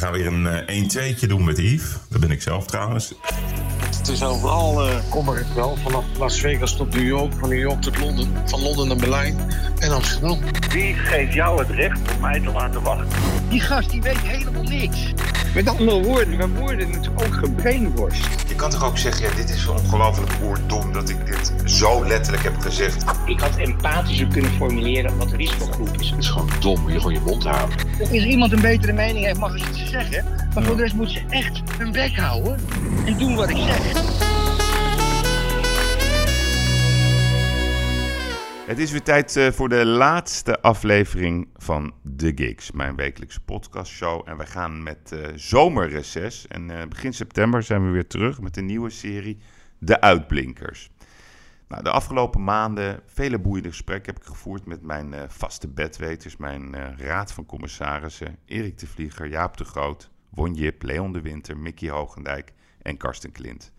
gaan weer een uh, 1-2'tje doen met Yves. Dat ben ik zelf trouwens. Het is overal uh, kommer het wel. Vanaf Las Vegas tot New York, van New York tot Londen, van Londen naar Berlijn en Amsterdam. Wie geeft jou het recht om mij te laten wachten? Die gast die weet helemaal niks. Met andere woorden, we worden natuurlijk ook gebrainwashed. Je kan toch ook zeggen, ja, dit is ongelooflijk oerdom dat ik dit zo letterlijk heb gezegd. Ik had empathischer kunnen formuleren wat de risicogroep is. Het is gewoon dom, je gewoon je mond houden. Als iemand een betere mening heeft, mag ik iets zeggen. Maar voor de rest moet ze echt hun bek houden en doen wat ik zeg. Het is weer tijd eh, voor de laatste aflevering van The Gigs, mijn wekelijkse podcastshow. En we gaan met uh, zomerreces. En uh, begin september zijn we weer terug met een nieuwe serie, De Uitblinkers. Nou, de afgelopen maanden vele boeiende gesprekken heb ik gevoerd met mijn vaste bedweters, mijn raad van commissarissen, Erik de Vlieger, Jaap de Groot, Won Jip, Leon de Winter, Mickey Hoogendijk en Karsten Klint.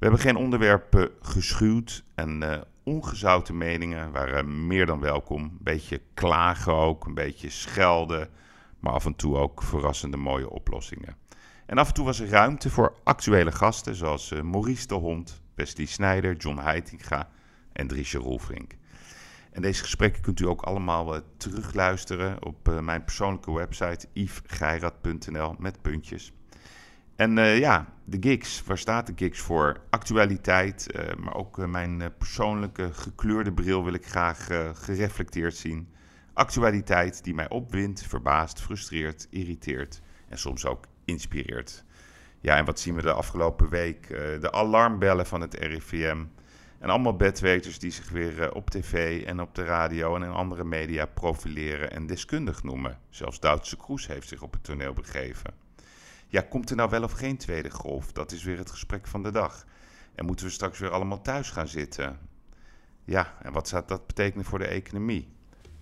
We hebben geen onderwerpen geschuwd en uh, ongezouten meningen waren meer dan welkom. Een beetje klagen ook, een beetje schelden, maar af en toe ook verrassende mooie oplossingen. En af en toe was er ruimte voor actuele gasten zoals uh, Maurice de Hond, Wesley Snijder, John Heitinga en Driesje Rolfrink. En deze gesprekken kunt u ook allemaal uh, terugluisteren op mijn persoonlijke website yvesgeirat.nl met puntjes. En uh, ja, de gigs, waar staat de gigs voor? Actualiteit, uh, maar ook uh, mijn persoonlijke gekleurde bril wil ik graag gereflecteerd zien. Actualiteit die mij opwindt, verbaast, frustreert, irriteert en soms ook inspireert. Ja, en wat zien we de afgelopen week? de alarmbellen van het RIVM. En allemaal bedweters die zich weer op tv en op de radio en in andere media profileren en deskundig noemen. Zelfs Duitse Kroes heeft zich op het toneel begeven. Ja, komt er nou wel of geen tweede golf? Dat is weer het gesprek van de dag. En moeten we straks weer allemaal thuis gaan zitten? Ja, en wat zou dat betekenen voor de economie?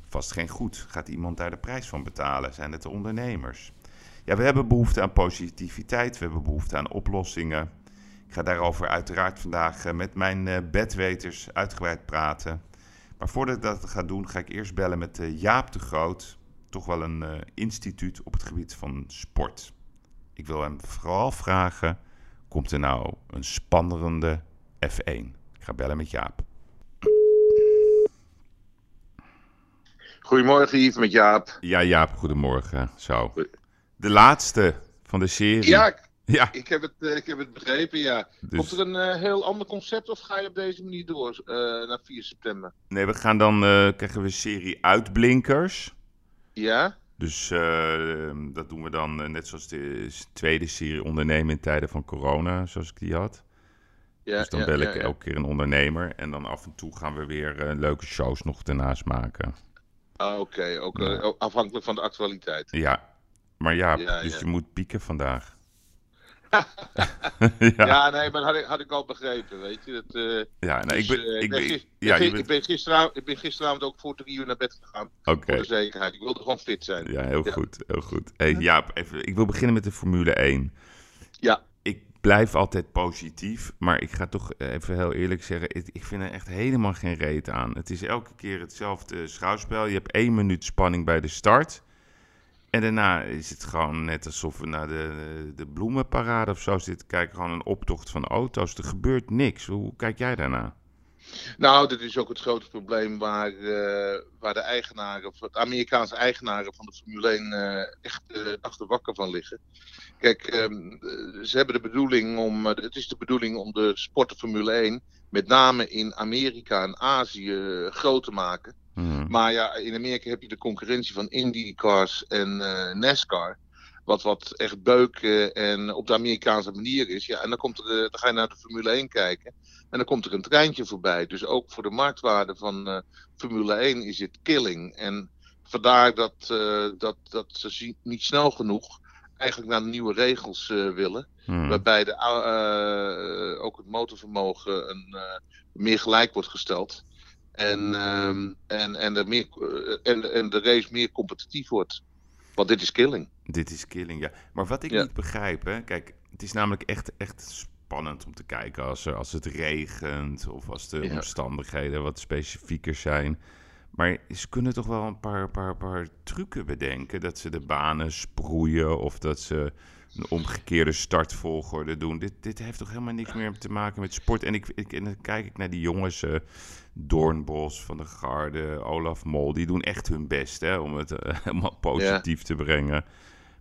Vast geen goed. Gaat iemand daar de prijs van betalen? Zijn het de ondernemers? Ja, we hebben behoefte aan positiviteit. We hebben behoefte aan oplossingen. Ik ga daarover uiteraard vandaag eh, met mijn eh, bedweters uitgebreid praten. Maar voordat ik dat ga doen, ga ik eerst bellen met eh, Jaap de Groot. Toch wel een instituut op het gebied van sport. Ik wil hem vooral vragen: komt er nou een spannende F1? Ik ga bellen met Jaap. Goedemorgen, Yves, met Jaap. Ja, Jaap, goedemorgen. Zo. De laatste van de serie. Ja, ja. Ik, heb het, eh, ik heb het begrepen, ja. Dus... Komt er een uh, heel ander concept of ga je op deze manier door uh, naar 4 september? Nee, we gaan dan, uh, krijgen we een serie uitblinkers. Ja. Dus uh, dat doen we dan uh, net zoals de tweede serie ondernemen in tijden van corona, zoals ik die had. Ja, dus dan bel ik elke keer een ondernemer en dan af en toe gaan we weer uh, leuke shows nog ernaast maken. Ah, Oké, okay. ook afhankelijk van de actualiteit. Ja, maar ja, dus je moet pieken vandaag. ja. ja. nee, maar had ik, had ik al begrepen, weet je. Dat, uh, ja, nee, dus, ik ben, uh, ik ben, ik, ja, ik, ben, ik, ben gisteravond, ik ben gisteravond ook voor drie uur naar bed gegaan. Okay. Voor de zekerheid. Ik wilde gewoon fit zijn. Ja, heel ja. goed, heel goed. Hey, Jaap, even, ik wil beginnen met de Formule 1. Ja. Ik blijf altijd positief, maar ik ga toch even heel eerlijk zeggen, ik, ik vind er echt helemaal geen reet aan. Het is elke keer hetzelfde schouwspel. Je hebt één minuut spanning bij de start. En daarna is het gewoon net alsof we naar de, de bloemenparade of zo zitten kijken. Gewoon een optocht van auto's. Er gebeurt niks. Hoe kijk jij daarna? Nou, dit is ook het grote probleem waar, uh, waar de eigenaren, de Amerikaanse eigenaren van de Formule 1 uh, echt uh, achter wakker van liggen. Kijk, um, ze hebben de bedoeling om, het is de bedoeling om de sporten Formule 1 met name in Amerika en Azië groot te maken. Hmm. Maar ja, in Amerika heb je de concurrentie van IndyCars en uh, NASCAR. Wat, wat echt beuken en op de Amerikaanse manier is. Ja, en dan, komt er, dan ga je naar de Formule 1 kijken. En dan komt er een treintje voorbij. Dus ook voor de marktwaarde van uh, Formule 1 is het killing. En vandaar dat, uh, dat, dat ze niet snel genoeg eigenlijk naar nieuwe regels willen. Hmm. Waarbij de, ook het motorvermogen een, meer gelijk wordt gesteld. En, um, en, en, de meer, en, en de race meer competitief wordt. Want dit is killing. Dit is killing, ja. Maar wat ik ja. niet begrijp, hè, kijk, het is namelijk echt, echt spannend om te kijken als, er, als het regent of als de ja. omstandigheden wat specifieker zijn. Maar ze kunnen toch wel een paar, paar, paar trucken bedenken. Dat ze de banen sproeien of dat ze een omgekeerde startvolgorde doen. Dit, dit heeft toch helemaal niks meer te maken met sport. En, ik, ik, en dan kijk ik naar die jongens, eh Doornbos, Van der Garde, Olaf Mol. Die doen echt hun best hè, om het eh, helemaal positief te brengen.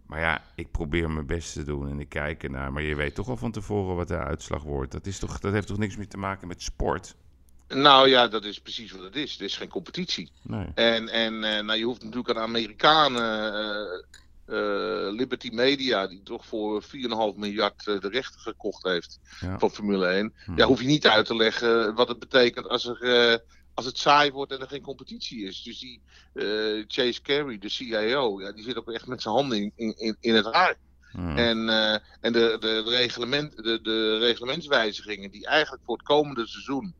Maar ja, ik probeer mijn best te doen en ik kijk ernaar. Maar je weet toch al van tevoren wat de uitslag wordt. Dat, is toch, dat heeft toch niks meer te maken met sport? Nou ja, dat is precies wat het is. Het is geen competitie. Nee. En, en eh, nou, je hoeft natuurlijk aan de Amerikanen, Liberty Media, die toch voor 4,5 miljard eh, de rechten gekocht heeft Ja. van Formule 1. Hm. Ja, hoef je niet uit te leggen wat het betekent als, er, eh, als het saai wordt en er geen competitie is. Dus die eh, Chase Carey, de CIO, ja, die zit ook echt met zijn handen in, in, in- het haar. Hm. En, eh, en de, de, reglement, de, de reglementswijzigingen die eigenlijk voor het komende seizoen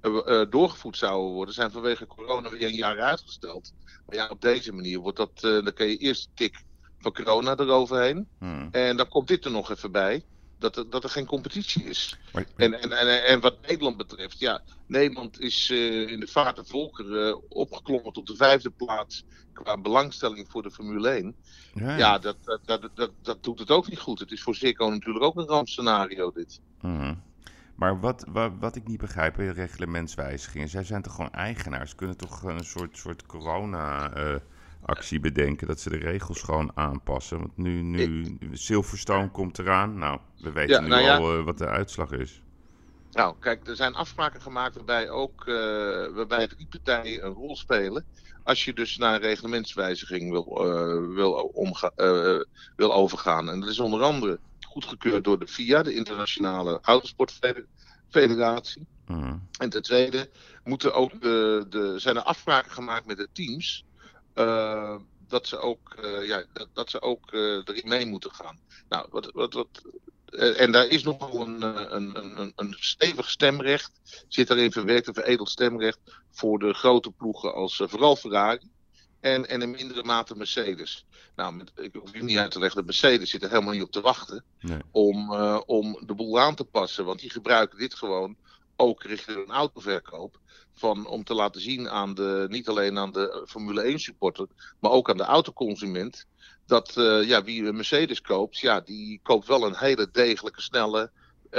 eh, eh, doorgevoerd zouden worden, zijn vanwege corona weer een jaar uitgesteld. Maar ja, op deze manier wordt dat, eh, dan kun je eerst tik van corona eroverheen. Hm. En dan komt dit er nog even bij. Dat er, dat er geen competitie is. Maar- En, en, en, en wat Nederland betreft, ja, Nederland is eh, in de vaart en volkeren eh, opgeklommen tot de vijfde plaats qua belangstelling voor de Formule 1. ja, Ja, dat, dat, dat, dat, dat doet het ook niet goed. Het is voor Zirco natuurlijk ook een rampscenario dit. Mhm. Maar wat, wat, wat ik niet begrijp bij de reglementswijzigingen, zij zijn toch gewoon eigenaars? Kunnen toch een soort, soort corona-actie bedenken, dat ze de regels gewoon aanpassen? Want nu, nu Silverstone komt eraan, nou, we weten Ja, nu nou al eh, wat de uitslag is. Nou, kijk, er zijn afspraken gemaakt waarbij ook eh, waarbij drie partijen een rol spelen. Als je dus naar een reglementswijziging wil, eh, wil, omga- wil overgaan. En dat is onder andere goedgekeurd door de FIA, de Internationale Autosportfederatie. Mhm. En ten tweede moeten ook de, de, zijn er afspraken gemaakt met de teams. Eh, dat ze ook, eh, ja, dat, dat ze ook eh, erin mee moeten gaan. Nou, wat, wat, wat, en daar is nogal een, een, een, een, stevig stemrecht. Zit daarin verwerkt, een veredeld stemrecht. Voor de grote ploegen als vooral Ferrari. En, en in mindere mate Mercedes. Nou, met, ik hoef je niet uit te leggen dat Mercedes zit er helemaal niet op te wachten Nee. om, om de boel aan te passen. Want die gebruiken dit gewoon ook richting een autoverkoop. Van, om te laten zien aan de, niet alleen aan de Formule 1 supporter, maar ook aan de autoconsument. Dat eh, ja, wie een Mercedes koopt, ja, die koopt wel een hele degelijke, snelle,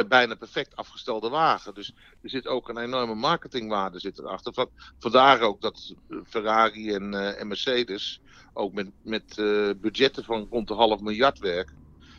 bijna perfect afgestelde wagen. Dus er zit ook een enorme marketingwaarde zit erachter. Van, vandaar ook dat Ferrari en, eh, Mercedes ook met, met eh, budgetten van rond de half miljard werken.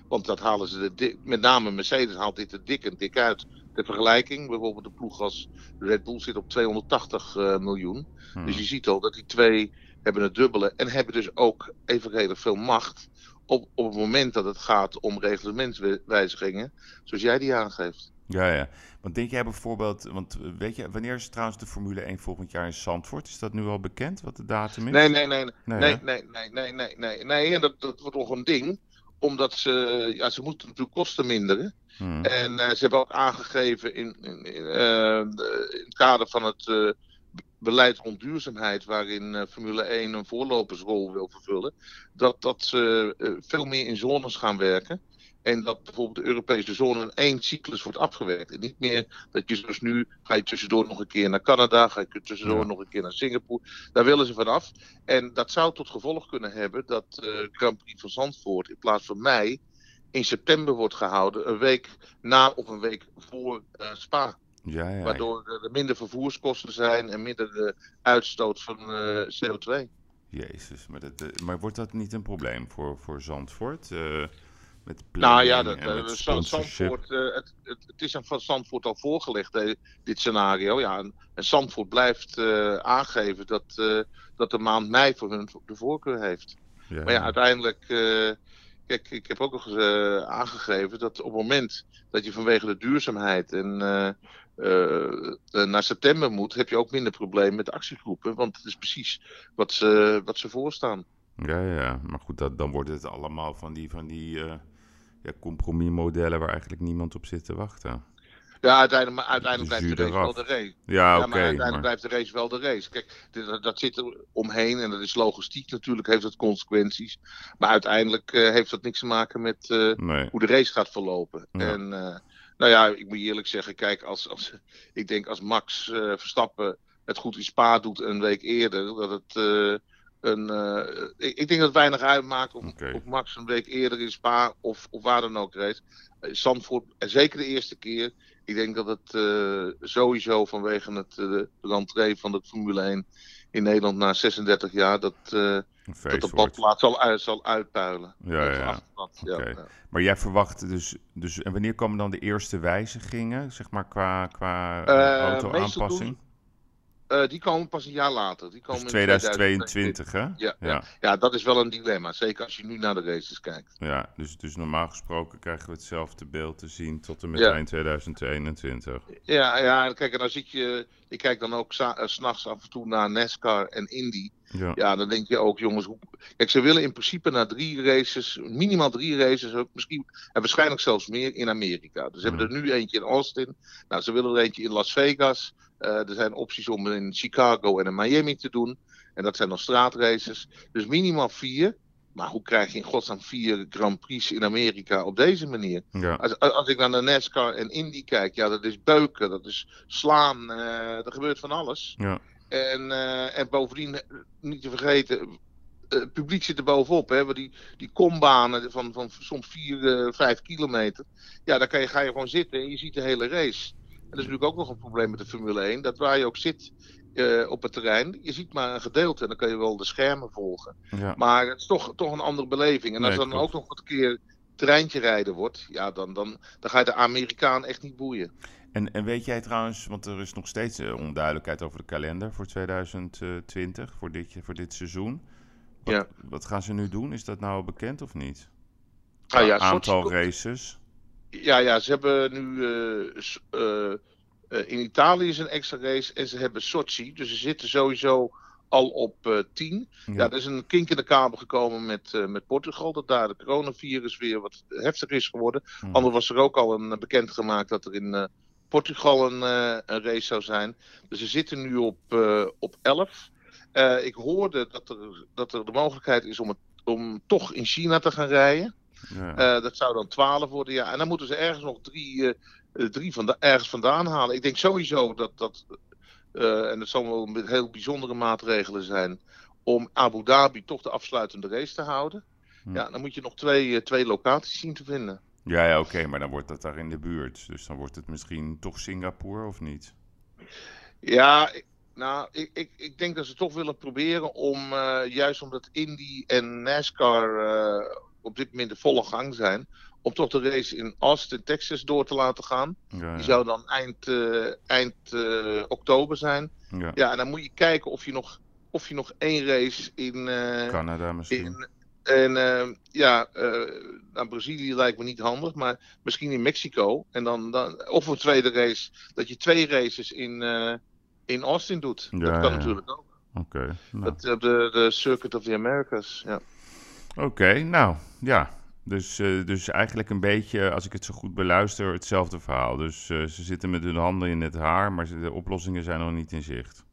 Want dat halen ze dik, met name Mercedes haalt dit er dik en dik uit. Ter vergelijking, bijvoorbeeld de ploeg als Red Bull zit op 280 eh, miljoen. Mhm. Dus je ziet al dat die twee hebben het dubbele en hebben dus ook evenredig veel macht op, op het moment dat het gaat om reglementswijzigingen, zoals jij die aangeeft. Ja, ja. Want denk jij bijvoorbeeld, want eh, weet je, wanneer is trouwens de Formule 1 volgend jaar in Zandvoort? Is dat nu al bekend, wat de datum is? Nee, nee, nee, nee, Nee, nee, nee, nee, nee, nee, nee. En dat, dat wordt nog een ding, omdat ze, ja, ze moeten natuurlijk kosten minderen. Mhm. En eh, ze hebben ook aangegeven in, in, in, eh, in het kader van het eh, beleid rond duurzaamheid, waarin Formule 1 een voorlopersrol wil vervullen, dat, dat ze veel meer in zones gaan werken. En dat bijvoorbeeld de Europese zone in één cyclus wordt afgewerkt. En niet meer dat je zoals nu ga je tussendoor nog een keer naar Canada, ga je tussendoor Ja. nog een keer naar Singapore. Daar willen ze vanaf. En dat zou tot gevolg kunnen hebben dat eh Grand Prix van Zandvoort in plaats van mei in september wordt gehouden. Een week na of een week voor eh, Spa. ja, ja. Waardoor er minder vervoerskosten zijn en minder de uitstoot van eh, CO2. Jezus, maar, dat, eh, maar wordt dat niet een probleem voor, voor Zandvoort? Met Nou ja, dat, eh? Zandvoort, eh, het, het, het is aan van Zandvoort al voorgelegd, dit scenario. Ja, en, en Zandvoort blijft eh, aangeven dat, dat de maand mei voor hun de voorkeur heeft. Ja, Maar ja, uiteindelijk. kijk, ik heb ook nog eens eh, aangegeven dat op het moment dat je vanwege de duurzaamheid en naar september moet, heb je ook minder problemen met actiegroepen. Want het is precies wat ze, wat ze voorstaan. ja, ja. maar goed, dat, dan wordt het allemaal van die, van die ja, compromismodellen waar eigenlijk niemand op zit te wachten. Ja, uiteindelijk, maar uiteindelijk De blijft de race wel de race. Ja, Ja, oké. maar uiteindelijk maar- blijft de race wel de race. Kijk, dat, dat zit er omheen en dat is logistiek natuurlijk, heeft dat consequenties. Maar uiteindelijk eh, heeft dat niks te maken met eh, nee. hoe de race gaat verlopen. Ja. En eh, nou ja, ik moet eerlijk zeggen, kijk, als, als, ik denk als Max Verstappen het goed in Spa doet een week eerder. Dat het een. eh, ik, ik denk dat het weinig uitmaakt of, Max een week eerder in Spa of, of waar dan ook race. Eh, Zandvoort, en zeker de eerste keer. Ik denk dat het eh, sowieso vanwege het de rentree van de Formule 1 in Nederland na 36 jaar. dat, eh, dat de badplaats zal, uit, zal uitpuilen. Ja, ja. Maar jij verwacht dus, dus... En wanneer komen dan de eerste wijzigingen, zeg maar, qua, qua Eh, eh, auto-aanpassing? Eh, die komen pas een jaar later. Die komen Dus in 2022, hè? Ja, ja. dat is wel een dilemma. Zeker als je nu naar de races kijkt. Ja, dus, dus normaal gesproken krijgen we hetzelfde beeld te zien tot en met Ja. eind 2021. Ja, ja, kijk, en dan zit je. Ik kijk dan ook sa- eh, 's s'nachts af en toe naar NASCAR en Indy. Ja. Ja, dan denk je ook, jongens. Hoe... Kijk, ze willen in principe na drie races, minimaal drie races, ook misschien en waarschijnlijk zelfs meer in Amerika. Dus ze hebben er nu eentje in Austin. Nou, ze willen er eentje in Las Vegas. Eh, er zijn opties om in Chicago en in Miami te doen. En dat zijn dan straatraces. Dus minimaal vier. Maar hoe krijg je in godsnaam vier Grand Prix in Amerika op deze manier? Ja. Als, als ik naar de NASCAR en Indy kijk, ja, dat is beuken, dat is slaan, eh, er gebeurt van alles. Ja. En, eh, en bovendien, niet te vergeten, het publiek zit er bovenop. Hè, die, die kombanen van, van soms 4, 5 kilometer. Ja, daar kan je, ga je gewoon zitten en je ziet de hele race. En dat is natuurlijk ook nog een probleem met de Formule 1. Dat waar je ook zit eh, op het terrein, je ziet maar een gedeelte. En dan kan je wel de schermen volgen. ja. Maar het is toch, toch een andere beleving. En als Nee, dan klopt. ook nog een keer treintje rijden wordt, ja, dan, dan, dan ga je de Amerikaan echt niet boeien. En, en weet jij trouwens, want er is nog steeds eh, onduidelijkheid over de kalender voor 2020, voor dit, voor dit seizoen. Wat, Ja. wat gaan ze nu doen? Is dat nou bekend of niet? Ah, ja, aantal Sochi- races. Ja, ja, ze hebben nu eh, eh, eh, in Italië is een extra race en ze hebben Sochi. Dus ze zitten sowieso al op eh 10. Ja. er is een kink in de kabel gekomen met, met Portugal. Dat daar de coronavirus weer wat heftig is geworden. Hm. Anders was er ook al een bekend gemaakt dat er in Portugal een, een race zou zijn. Dus ze zitten nu op, op 11. Eh, ik hoorde dat er, dat er de mogelijkheid is om, het, om toch in China te gaan rijden. Ja. Eh, dat zou dan 12 worden. Ja. En dan moeten ze ergens nog drie, eh, eh, drie vanda- ergens vandaan halen. Ik denk sowieso dat dat. en dat zal wel met heel bijzondere maatregelen zijn. Om Abu Dhabi toch de afsluitende race te houden. Hm. Ja, dan moet je nog twee, twee locaties zien te vinden. Ja, ja oké, maar dan wordt dat daar in de buurt. Dus dan wordt het misschien toch Singapore of niet? Ja, ik- nou, ik, ik, ik denk dat ze toch willen proberen om, juist omdat Indy en NASCAR eh, op dit moment de volle gang zijn, om toch de race in Austin, Texas door te laten gaan. Ja, Die zou dan eind, eh, eind eh, oktober zijn. ja. Ja, en dan moet je kijken of je nog, of je nog één race in. eh, Canada misschien. in en ja, naar Brazilië lijkt me niet handig, maar misschien in Mexico. En dan, dan, of een tweede race, dat je twee races in, in Austin doet. Dat kan natuurlijk ook. Oké, nou. De, de Circuit of the Americas. Ja. Oké, nou ja. Dus, eh, dus eigenlijk een beetje, als ik het zo goed beluister, hetzelfde verhaal. Dus eh, ze zitten met hun handen in het haar, maar de oplossingen zijn nog niet in zicht.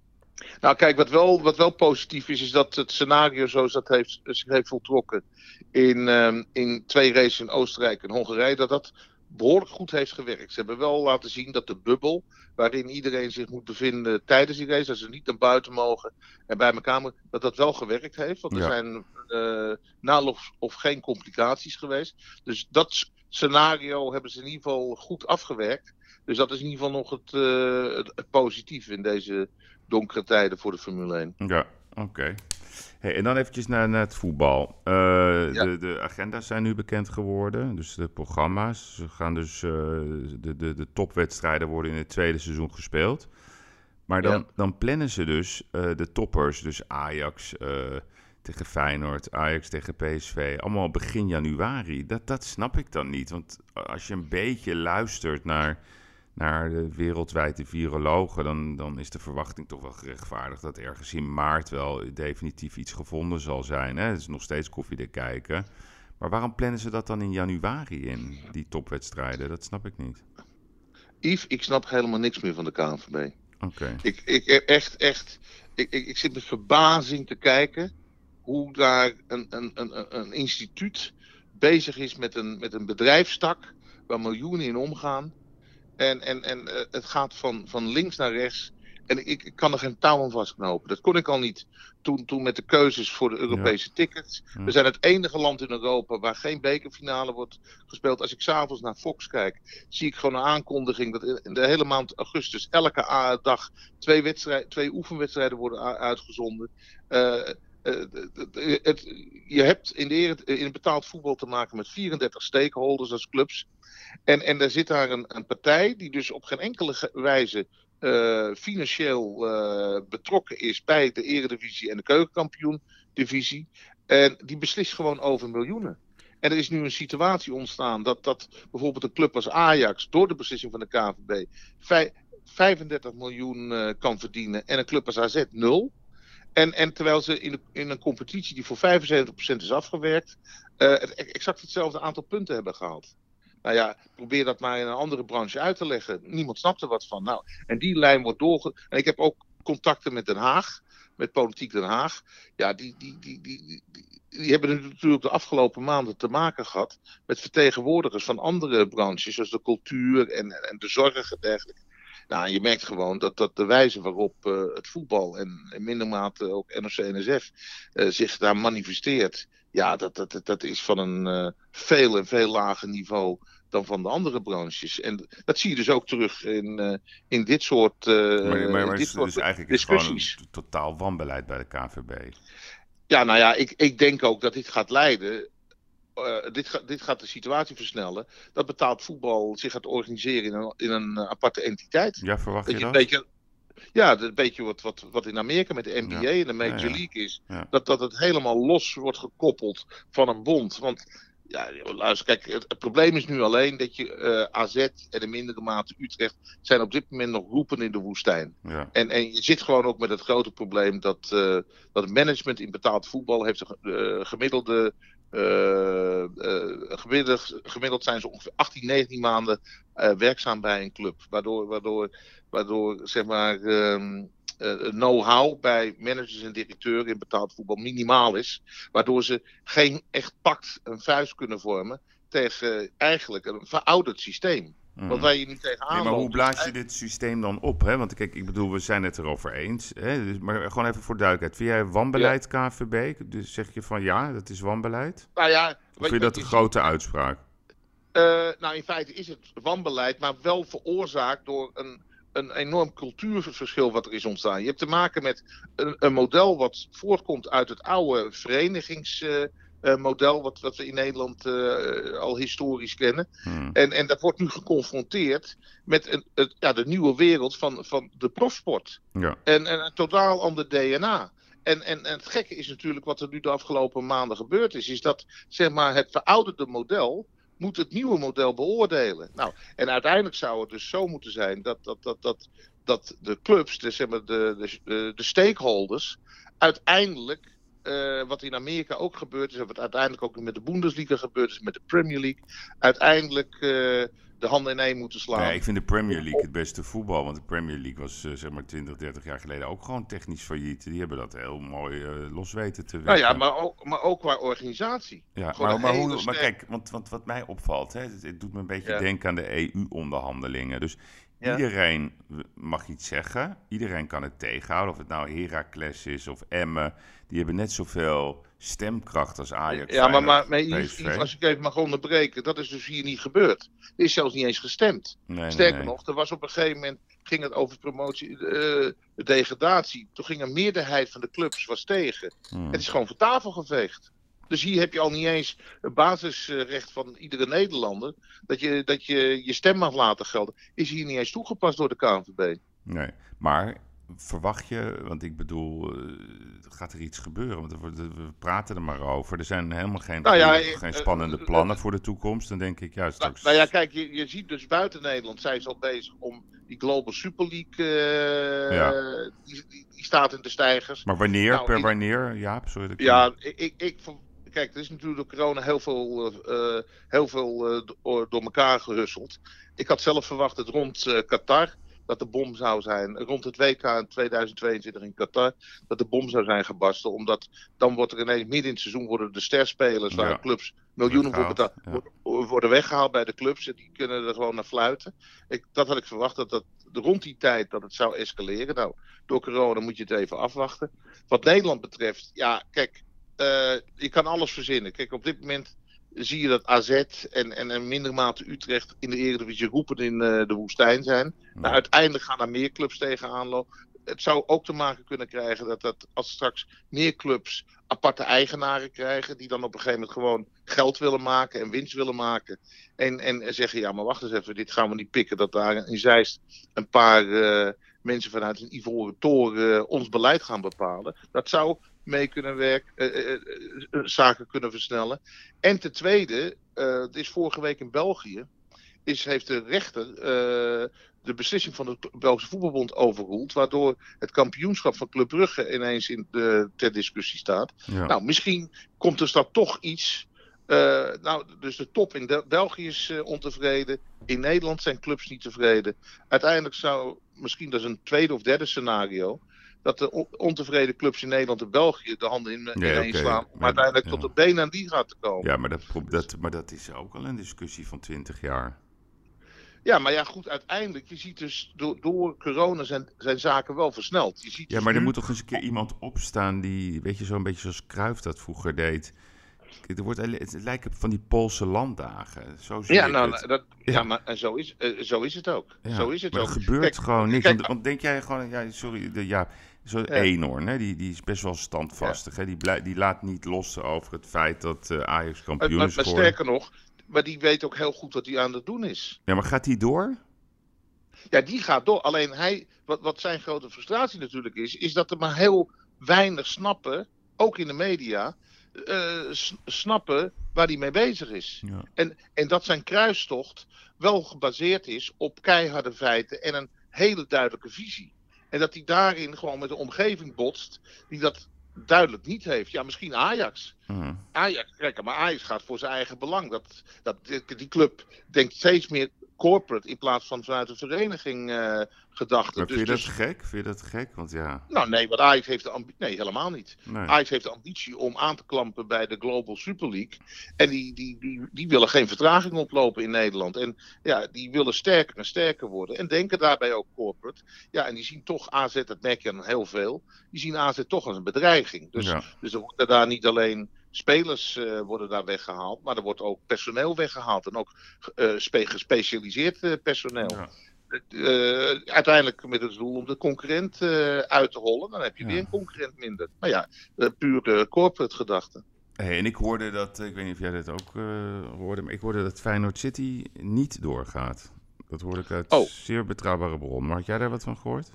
Nou, kijk, wat wel, wat wel positief is, is dat het scenario zoals dat heeft, zich heeft voltrokken in, ehm, in twee races in Oostenrijk en Hongarije, dat dat behoorlijk goed heeft gewerkt. Ze hebben wel laten zien dat de bubbel waarin iedereen zich moet bevinden tijdens die race, dat ze niet naar buiten mogen en bij elkaar moeten, dat dat wel gewerkt heeft. Want er Ja. zijn uh, nauwelijks of geen complicaties geweest. Dus dat scenario hebben ze in ieder geval goed afgewerkt. Dus dat is in ieder geval nog het, eh, het, het positieve in deze donkere tijden voor de Formule 1. Ja, oké. Hey, en dan eventjes naar, naar het voetbal. Eh, Ja. de, de agenda's zijn nu bekend geworden, dus de programma's. Ze gaan dus, eh, de, de, de topwedstrijden worden in het tweede seizoen gespeeld. Maar dan, Ja. dan plannen ze dus eh, de toppers, dus Ajax tegen Feyenoord, Ajax tegen PSV, allemaal begin januari. Dat, dat snap ik dan niet, want als je een beetje luistert naar naar de wereldwijde virologen, dan, dan is de verwachting toch wel gerechtvaardigd dat ergens in maart wel definitief iets gevonden zal zijn. Hè? Het is nog steeds koffiedik kijken. Maar waarom plannen ze dat dan in januari in, die topwedstrijden? Dat snap ik niet. Yves, ik snap helemaal niks meer van de KNVB. Oké. Ik, ik echt, echt, ik, ik, ik zit met verbazing te kijken hoe daar een, een, een, een instituut bezig is met een, met een bedrijfstak waar miljoenen in omgaan. En, en, en eh, het gaat van, van links naar rechts. En ik, ik kan er geen touw aan vastknopen. Dat kon ik al niet toen, toen met de keuzes voor de Europese tickets. Ja. We zijn het enige land in Europa waar geen bekerfinale wordt gespeeld. Als ik s'avonds naar Fox kijk, zie ik gewoon een aankondiging dat in de hele maand augustus elke dag twee, wedstrijd, twee oefenwedstrijden worden uitgezonden. Eh, het- het, je hebt in, de, ere- in betaald voetbal te maken met 34 stakeholders als clubs. En, en er zit daar een, een partij die dus op geen enkele wijze eh, financieel eh, betrokken is bij de Eredivisie en de Keukenkampioen-divisie. En die beslist gewoon over miljoenen. En er is nu een situatie ontstaan dat, dat bijvoorbeeld een club als Ajax door de beslissing van de KVB vij- 35 miljoen eh, kan verdienen en een club als AZ nul. En, en terwijl ze in, in een competitie die voor 75% is afgewerkt, eh, het exact hetzelfde aantal punten hebben gehaald. Nou ja, probeer dat maar in een andere branche uit te leggen. Niemand snapt er wat van. Nou, en die lijn wordt doorge... En ik heb ook contacten met Den Haag, met Politiek Den Haag. Ja, die, die, die, die- die hebben natuurlijk de afgelopen maanden te maken gehad met vertegenwoordigers van andere branches, zoals de cultuur en, en de zorg en dergelijke. Nou, je merkt gewoon dat, dat de wijze waarop eh, het voetbal en in minder mate ook NOC-NSF eh, zich daar manifesteert, ja, dat, dat, dat, dat is van een eh, veel en veel lager niveau dan van de andere branches. En dat zie je dus ook terug in, in dit soort, Maar, maar, maar dit soort dus eigenlijk is het gewoon discussies. een totaal wanbeleid bij de KVB. Ja, nou ja, ik, ik denk ook dat dit gaat leiden. Eh, dit, gaat dit gaat de situatie versnellen. Dat betaald voetbal zich gaat organiseren in een, in een eh, aparte entiteit. Ja, verwacht Dat je je een dat? beetje. Ja, dat een beetje wat, wat, wat in Amerika met de NBA Ja. en de Major Ja. League is. Dat, dat het helemaal los wordt gekoppeld van een bond. Want ja, luister, kijk, het, het probleem is nu alleen dat je eh, AZ en in mindere mate Utrecht zijn op dit moment nog roepen in de woestijn. Ja. En, en je zit gewoon ook met het grote probleem dat, dat het management in betaald voetbal heeft een ge- gemiddelde. Eh, eh, gemiddeld, gemiddeld zijn ze ongeveer 18, 19 maanden eh, werkzaam bij een club. Waardoor, waardoor, waardoor zeg maar, eh, know-how bij managers en directeuren in betaald voetbal minimaal is. Waardoor ze geen echt pact, een vuist kunnen vormen tegen eigenlijk een verouderd systeem. Wat wij hier nu tegenaan Nee, maar hoe blaas je dit systeem dan op? Hè? Want kijk, ik bedoel, we zijn het erover eens. Hè? Dus- Maar gewoon even voor duidelijkheid. Vind jij wanbeleid KVB? Dus zeg je van ja, dat is wanbeleid? Nou ja, Of vind je dat een grote uitspraak? Eh, nou, in feite is het wanbeleid, maar wel veroorzaakt door een, een enorm cultuurverschil wat er is ontstaan. Je hebt te maken met een, een model wat voortkomt uit het oude verenigingsmodel, wat, wat we in Nederland eh, al historisch kennen. Hm. En, en dat wordt nu geconfronteerd met een, het, ja, de nieuwe wereld van, van de profsport. Ja. En, en een totaal ander DNA. En, en, en het gekke is natuurlijk wat er nu de afgelopen maanden gebeurd is, is dat zeg maar, het verouderde model moet het nieuwe model beoordelen. Nou, en uiteindelijk zou het dus zo moeten zijn dat, dat, dat, dat, dat de clubs, de, zeg maar, de, de, de stakeholders, uiteindelijk, eh, wat in Amerika ook gebeurd is, en wat uiteindelijk ook met de Bundesliga gebeurd is, met de Premier League, uiteindelijk eh, de handen in één moeten slaan. Nee, ik vind de Premier League het beste voetbal. Want de Premier League was eh, zeg maar 20, 30 jaar geleden ook gewoon technisch failliet. Die hebben dat heel mooi los weten te nou ja, werken. maar ook, maar ook qua organisatie. Ja, Gewoon maar, maar, kijk, want, want wat mij opvalt, hè, het, het doet me een beetje Ja. denken aan de EU-onderhandelingen. Dus Ja. iedereen mag iets zeggen, iedereen kan het tegenhouden. Of het nou Heracles is of Emmen, die hebben net zoveel stemkracht als Ajax. Ja, maar, maar, Yves, als ik even mag onderbreken, dat is dus hier niet gebeurd. Er is zelfs niet eens gestemd. Nee, Sterker nee. nog, er was op een gegeven moment, ging het over promotie, de degradatie. Toen ging een meerderheid van de clubs was tegen. Hmm. Het is gewoon van tafel geveegd. Dus hier heb je al niet eens het basisrecht van iedere Nederlander. Dat je, dat je je stem mag laten gelden. Is hier niet eens toegepast door de KNVB. Nee, maar verwacht je, want ik bedoel, eh, gaat er iets gebeuren? Want we praten er maar over. Er zijn helemaal geen, Nou ja, eh, geen eh, spannende plannen voor de toekomst. Dan denk ik, ja, Nou, nou ja, kijk, je, je ziet dus buiten Nederland zijn ze al bezig om die Global Super League. Ja. die, die, die staat in de stijgers. Maar wanneer, Nou, per ik- wanneer? Jaap, sorry. dat Ja, ik, ik, kijk, er is natuurlijk door corona heel veel, heel veel door, elkaar gehusseld. Ik had zelf verwacht dat rond Qatar dat de bom zou zijn, rond het WK in 2022 in Qatar, dat de bom zou zijn gebarsten. Omdat dan wordt er ineens midden in het seizoen worden de sterspelers, waar Ja. clubs miljoenen voor betaald, ja. worden- weggehaald bij de clubs. En die kunnen er gewoon naar fluiten. Ik, dat had ik verwacht, dat, dat rond die tijd dat het zou escaleren. Nou, door corona moet je het even afwachten. Wat Nederland betreft, ja, kijk, eh, je kan alles verzinnen. Kijk, op dit moment zie je dat AZ en, en in minder mate Utrecht in de Eredivisie roepen in eh, de woestijn zijn. Nou, uiteindelijk gaan er meer clubs tegenaan lopen. Het zou ook te maken kunnen krijgen dat, dat als straks meer clubs aparte eigenaren krijgen, die dan op een gegeven moment gewoon geld willen maken en winst willen maken. En, en zeggen, ja, maar wacht eens even, dit gaan we niet pikken, dat daar in Zeist een paar eh, mensen vanuit een ivoren toren eh, ons beleid gaan bepalen. Dat zou mee kunnen werken, eh, eh, eh, zaken kunnen versnellen. En ten tweede, het is vorige week in België, is, heeft de rechter de beslissing van de Belgische Voetbalbond overroeld, waardoor het kampioenschap van Club Brugge ineens in de, ter discussie staat. Ja. Nou, misschien komt er straks toch iets. nou, dus de top in België is ontevreden. In Nederland zijn clubs niet tevreden. Uiteindelijk zou, misschien dat is een tweede of derde scenario. Dat de on- ontevreden clubs in Nederland en België de handen in, ineen oké. slaan. Om Maar- uiteindelijk ja. tot de benen aan die gaat te komen. Ja, maar dat, dat, maar dat is ook al een discussie van 20 jaar. Ja, maar ja, goed, uiteindelijk, je ziet dus door, door corona zijn, zijn zaken wel versneld. Je ziet Ja, dus maar er nu- moet toch eens een keer iemand opstaan die, weet je, zo'n beetje zoals Cruijff dat vroeger deed. Er wordt, het lijken van die Poolse landdagen. Zo zie Ja, nou, het. dat, ja. Ja. maar en zo, is, eh, zo is het ook. Ja, Zo is het maar ook. er gebeurt Kijk, gewoon niks. kijk, want, want denk jij gewoon, ja, sorry, de, ja, zo Ja. Eenhoorn, hè, die, die is best wel standvastig. Hè, die, blij- die laat niet los over het feit dat eh, Ajax kampioen maar, is maar geworden. sterker nog, maar die weet ook heel goed wat hij aan het doen is. Ja, maar gaat die door? Ja, die gaat door. Alleen hij, wat, wat zijn grote frustratie natuurlijk is, is dat er maar heel weinig snappen, ook in de media, eh, snappen waar hij mee bezig is. Ja. En, en dat zijn kruistocht wel gebaseerd is op keiharde feiten en een hele duidelijke visie. En dat hij daarin gewoon met een omgeving botst die dat duidelijk niet heeft. Ja, misschien Ajax. Ajax, kijk, maar Ajax gaat voor zijn eigen belang. Dat, dat, die- club denkt steeds meer corporate in plaats van vanuit de vereniging eh gedachten. Maar Dus, vind je dat dus, gek? Vind je dat gek? Want ja, nou nee, want Ajax heeft de ambitie. Nee, helemaal niet. nee. Ajax heeft de ambitie om aan te klampen bij de Global Super League. En die, die, die, die willen geen vertraging oplopen in Nederland. En ja, die willen sterker en sterker worden. En denken daarbij ook corporate. Ja, en die zien toch AZ, dat merk je dan heel veel. Die zien AZ toch als een bedreiging. Dus, Ja. dus er worden daar niet alleen spelers eh, worden daar weggehaald. Maar er wordt ook personeel weggehaald. En ook eh, spe- gespecialiseerd eh, personeel. Ja. Uiteindelijk met het doel om de concurrent uit te hollen. Dan heb je Ja. weer een concurrent minder. Maar ja, uh, puur corporate gedachte. Hey, en ik hoorde dat, ik weet niet of jij dat ook hoorde, maar ik hoorde dat Feyenoord City niet doorgaat. Dat hoorde ik uit Oh. zeer betrouwbare bron. Maar had jij daar wat van gehoord?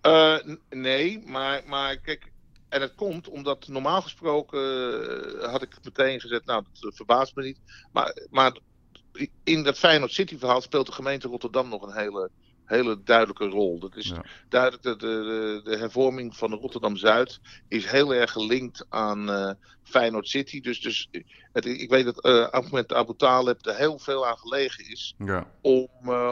Eh, nee, maar, maar kijk. En het komt omdat normaal gesproken eh, had ik meteen gezet. Nou, dat eh, verbaast me niet. Maar, maar in dat Feyenoord City verhaal speelt de gemeente Rotterdam nog een hele, hele duidelijke rol. Dat is Ja. duidelijk, de, de, de hervorming van Rotterdam Zuid is heel erg gelinkt aan eh Feyenoord City. Dus, dus het, ik weet dat eh Ahmed Abu Talib er heel veel aan gelegen is Ja, om,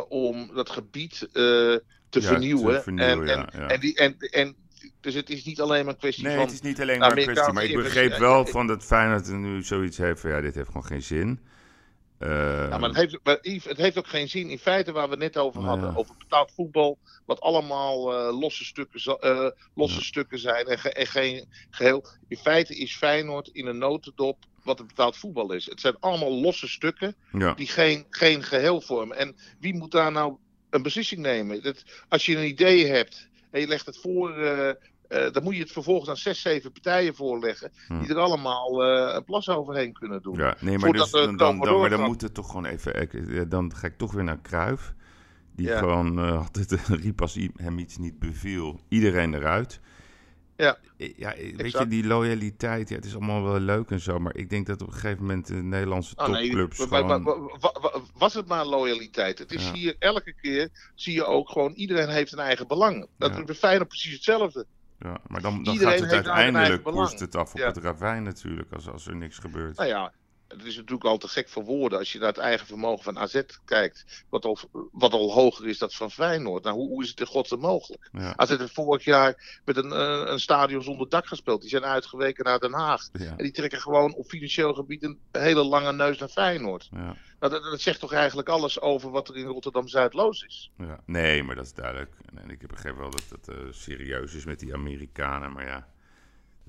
om dat gebied te, Ja, vernieuwen. te vernieuwen, en, en. En, die, en, en, dus het is niet alleen maar een kwestie nee, van. het is niet alleen maar een kwestie. Maar ik begreep wel van dat Feyenoord nu zoiets heeft van ja, dit heeft gewoon geen zin. Ja, maar het heeft, maar Yves, het heeft ook geen zin. In feite waar we het net over Ja. hadden, over betaald voetbal, wat allemaal eh, losse, stukken, eh, losse Ja. stukken zijn en, ge- en geen geheel. In feite is Feyenoord in een notendop wat het betaald voetbal is. Het zijn allemaal losse stukken die geen, geen geheel vormen. En wie moet daar nou een beslissing nemen? Dat, als je een idee hebt en je legt het voor, eh, eh, dan moet je het vervolgens aan zes, zeven partijen voorleggen, die er allemaal eh, een plas overheen kunnen doen. Ja, nee, maar, dus, dan, dan, komen dan, maar dan moet het toch gewoon even... ik- Dan ga ik toch weer naar Kruif. Die Ja. gewoon altijd riep als hem iets niet beviel. Iedereen eruit. Ja. Ja, weet je, die loyaliteit, ja, het is allemaal wel leuk en zo. Maar ik denk dat op een gegeven moment de Nederlandse Oh, topclubs gewoon... wa- wa- wa- was het maar loyaliteit? Het is Ja. hier elke keer, zie je ook gewoon, iedereen heeft een eigen belang. Dat Ja. is Feyenoord precies hetzelfde. Ja, maar dan, dan Iedereen gaat het uiteindelijk koerst het af op het ravijn natuurlijk, als, als er niks gebeurt. Nou ja, het is natuurlijk al te gek voor woorden als je naar het eigen vermogen van AZ kijkt, wat al, wat al hoger is dan van Feyenoord. Nou, hoe, hoe is het in godsnaam mogelijk? Ja. AZ heeft vorig jaar met een, eh, een stadion zonder dak gespeeld. Die zijn uitgeweken naar Den Haag. Ja. En die trekken gewoon op financieel gebied een hele lange neus naar Feyenoord. Ja. Nou, dat, dat zegt toch eigenlijk alles over wat er in Rotterdam-Zuid los is. Ja. Nee, maar dat is duidelijk. En, en ik begrijp wel dat het eh, serieus is met die Amerikanen, maar ja,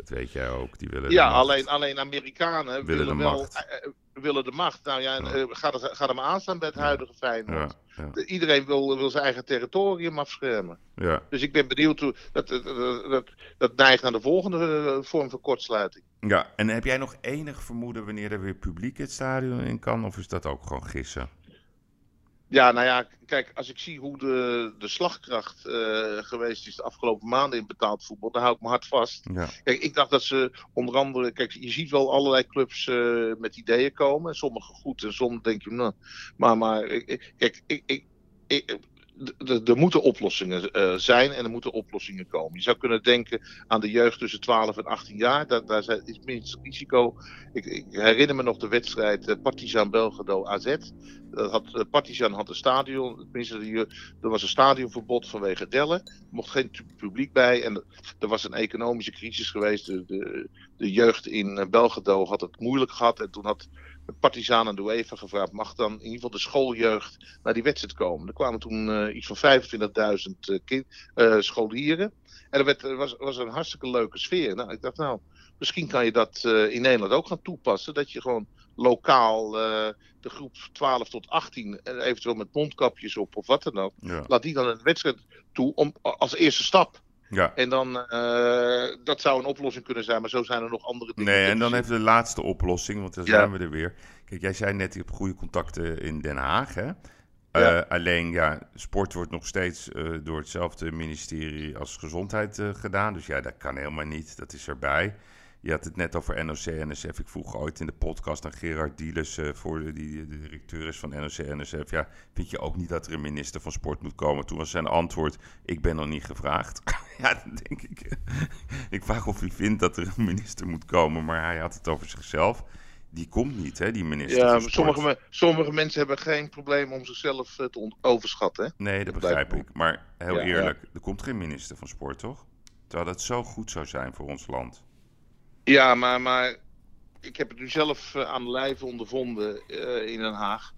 dat weet jij ook. Die willen Ja, alleen, alleen Amerikanen willen, de wel macht. eh, eh, willen de macht. Nou ja, Ja. eh, ga, er, ga er maar aan staan bij het huidige Feyenoord. Ja, ja, Iedereen wil, wil zijn eigen territorium afschermen. ja. Dus ik ben benieuwd hoe dat, dat, dat, dat, neigt naar de volgende vorm van kortsluiting. ja, en heb jij nog enig vermoeden wanneer er weer publiek het stadion in kan? Of is dat ook gewoon gissen? Ja, nou ja, kijk, als ik zie hoe de, de slagkracht eh, geweest is de afgelopen maanden in betaald voetbal, dan hou ik me hard vast. Ja, Kijk, ik dacht dat ze onder andere. Kijk, je ziet wel allerlei clubs eh, met ideeën komen. Sommige goed en sommige denk je, nou. Maar, maar kijk, ik, ik, ik, er moeten oplossingen eh, zijn en er moeten oplossingen komen. Je zou kunnen denken aan de jeugd tussen 12 en 18 jaar. Daar, daar is minst risico. Ik, ik herinner me nog de wedstrijd eh, Partizan Belgrado AZ. Dat had, eh, Partizan had een stadion, tenminste, er was een stadionverbod vanwege Dellen. Er mocht geen publiek bij en er was een economische crisis geweest. De, de, de jeugd in Belgrado had het moeilijk gehad. En toen had Partizan aan de UEFA gevraagd: mag dan in ieder geval de schooljeugd naar die wedstrijd komen? Er kwamen toen eh, iets van 25.000 eh, kind, eh, scholieren. En er werd, er was, was een hartstikke leuke sfeer. Nou, ik dacht, nou, misschien kan je dat in Nederland ook gaan toepassen. Dat je gewoon lokaal de groep 12 tot 18, en eventueel met mondkapjes op of wat dan ook, ja, laat die dan een wedstrijd toe om, als eerste stap. Ja. En dan, eh, dat zou een oplossing kunnen zijn, maar zo zijn er nog andere dingen. Nee, en dan even de laatste oplossing, want dan Ja. zijn we er weer. Kijk, jij zei net, je goede contacten in Den Haag, hè? Ja. Eh, alleen, ja, sport wordt nog steeds eh, door hetzelfde ministerie als gezondheid gedaan. Dus ja, dat kan helemaal niet. Dat is erbij. Je had het net over NOC, NSF. Ik vroeg ooit in de podcast aan Gerard Dieles, eh, voor de, die de directeur is van NOC, NSF. Ja, vind je ook niet dat er een minister van sport moet komen? Toen was zijn antwoord, ik ben nog niet gevraagd. ja, dan denk ik. ik vraag of hij vindt dat er een minister moet komen, maar hij had het over zichzelf. Die komt niet, hè, die minister Ja, van sport. sommige, sommige mensen hebben geen probleem om zichzelf eh, te overschatten. Hè? Nee, dat Dat begrijp ik. Maar heel Ja, ja. eerlijk, er komt geen minister van sport, toch? Terwijl dat zo goed zou zijn voor ons land. Ja, maar, maar ik heb het nu zelf eh, aan de lijve ondervonden eh, in Den Haag.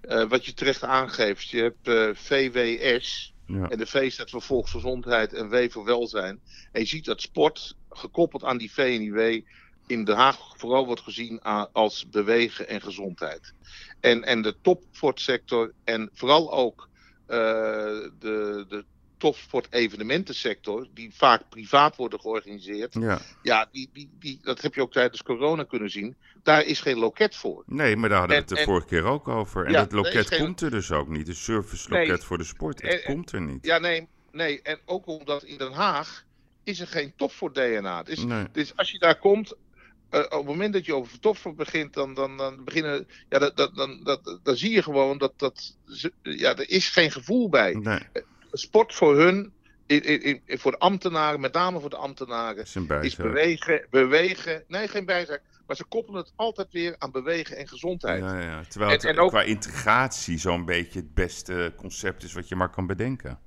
Eh, wat je terecht aangeeft, je hebt VWS. Ja, En de V staat voor volksgezondheid en W voor welzijn. En je ziet dat sport, gekoppeld aan die VNIW, in Den Haag vooral wordt gezien als bewegen en gezondheid. En, en de topsportsector en vooral ook de, de topsport-evenementensector, die vaak privaat worden georganiseerd. ja. Ja, die, die, die, dat heb je ook tijdens corona kunnen zien. Daar is geen loket voor. Nee, maar daar hadden we het de en- vorige keer ook over. En Ja, dat loket geen- komt er dus ook niet. De service loket Nee. voor de sport, het En- komt er niet. Ja, nee, nee. En ook omdat in Den Haag is er geen topsport-DNA. Dus Nee. Dus als je daar komt, eh, op het moment dat je over topsport begint, dan, dan, dan beginnen. Ja, dat, dat, dan, dat, dan zie je gewoon dat. dat ja, er is geen gevoel bij. Nee, Sport voor hun, in, in, in- voor de ambtenaren, met name voor de ambtenaren, is bewegen, bewegen. Nee, geen bijzaak. Maar ze koppelen het altijd weer aan bewegen en gezondheid. Ja, ja. Terwijl het en ook- qua integratie zo'n beetje het beste concept is wat je maar kan bedenken.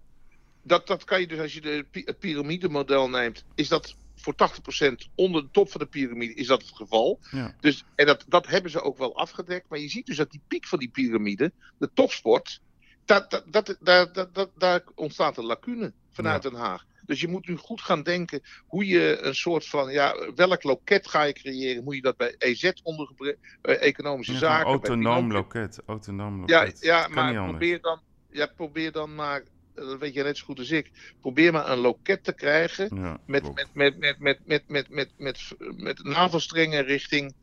Dat, dat kan je dus als je de, het piramidemodel neemt, is dat voor 80% onder de top van de piramide is dat het geval. Ja. Dus, en dat, dat hebben ze ook wel afgedekt. Maar je ziet dus dat die piek van die piramide, de topsport, dat, dat, dat, daar- dat, dat, daar ontstaat een lacune vanuit Den Haag. Dus je moet nu goed gaan denken hoe je een soort van, ja, welk loket ga je creëren? Moet je dat bij EZ ondergebrengen, economische Ja, zaken? autonoom loket. Autonoom Ja, loket. ja Kan maar probeer dan, ja, probeer dan maar, dat weet je net zo goed als ik, probeer maar een loket te krijgen Ja, met, klopt. met, met, met, met, met, met, met, met, met navelstrengen richting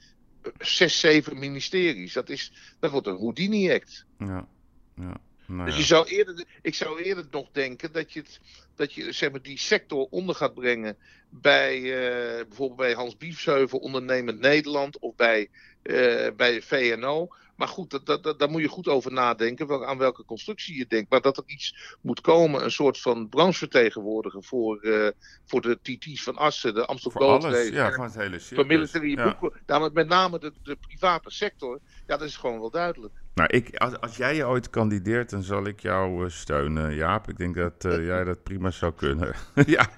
eh, zes, zeven ministeries. Dat, is, dat wordt een Houdini-act. Ja, ja. Nou Dus je zou eerder, ik zou eerder nog denken dat je, het, dat je zeg maar, die sector onder gaat brengen bij eh, bijvoorbeeld bij Hans Biefsheuvel, Ondernemend Nederland of bij, eh, bij VNO. Maar goed, dat, dat, dat- daar moet je goed over nadenken wel, aan welke constructie je denkt. Maar dat er iets moet komen, een soort van branchevertegenwoordiger voor, eh, voor de TT's van Assen, de Amstel Voor Gold ja, van het hele circus. military Ja. boeken. Daar met name de, de private sector, ja, dat is gewoon wel duidelijk. Nou, ik, als, als jij je ooit kandideert, dan zal ik jou eh, steunen, Jaap. Ik denk dat eh, jij dat prima zou kunnen. ja,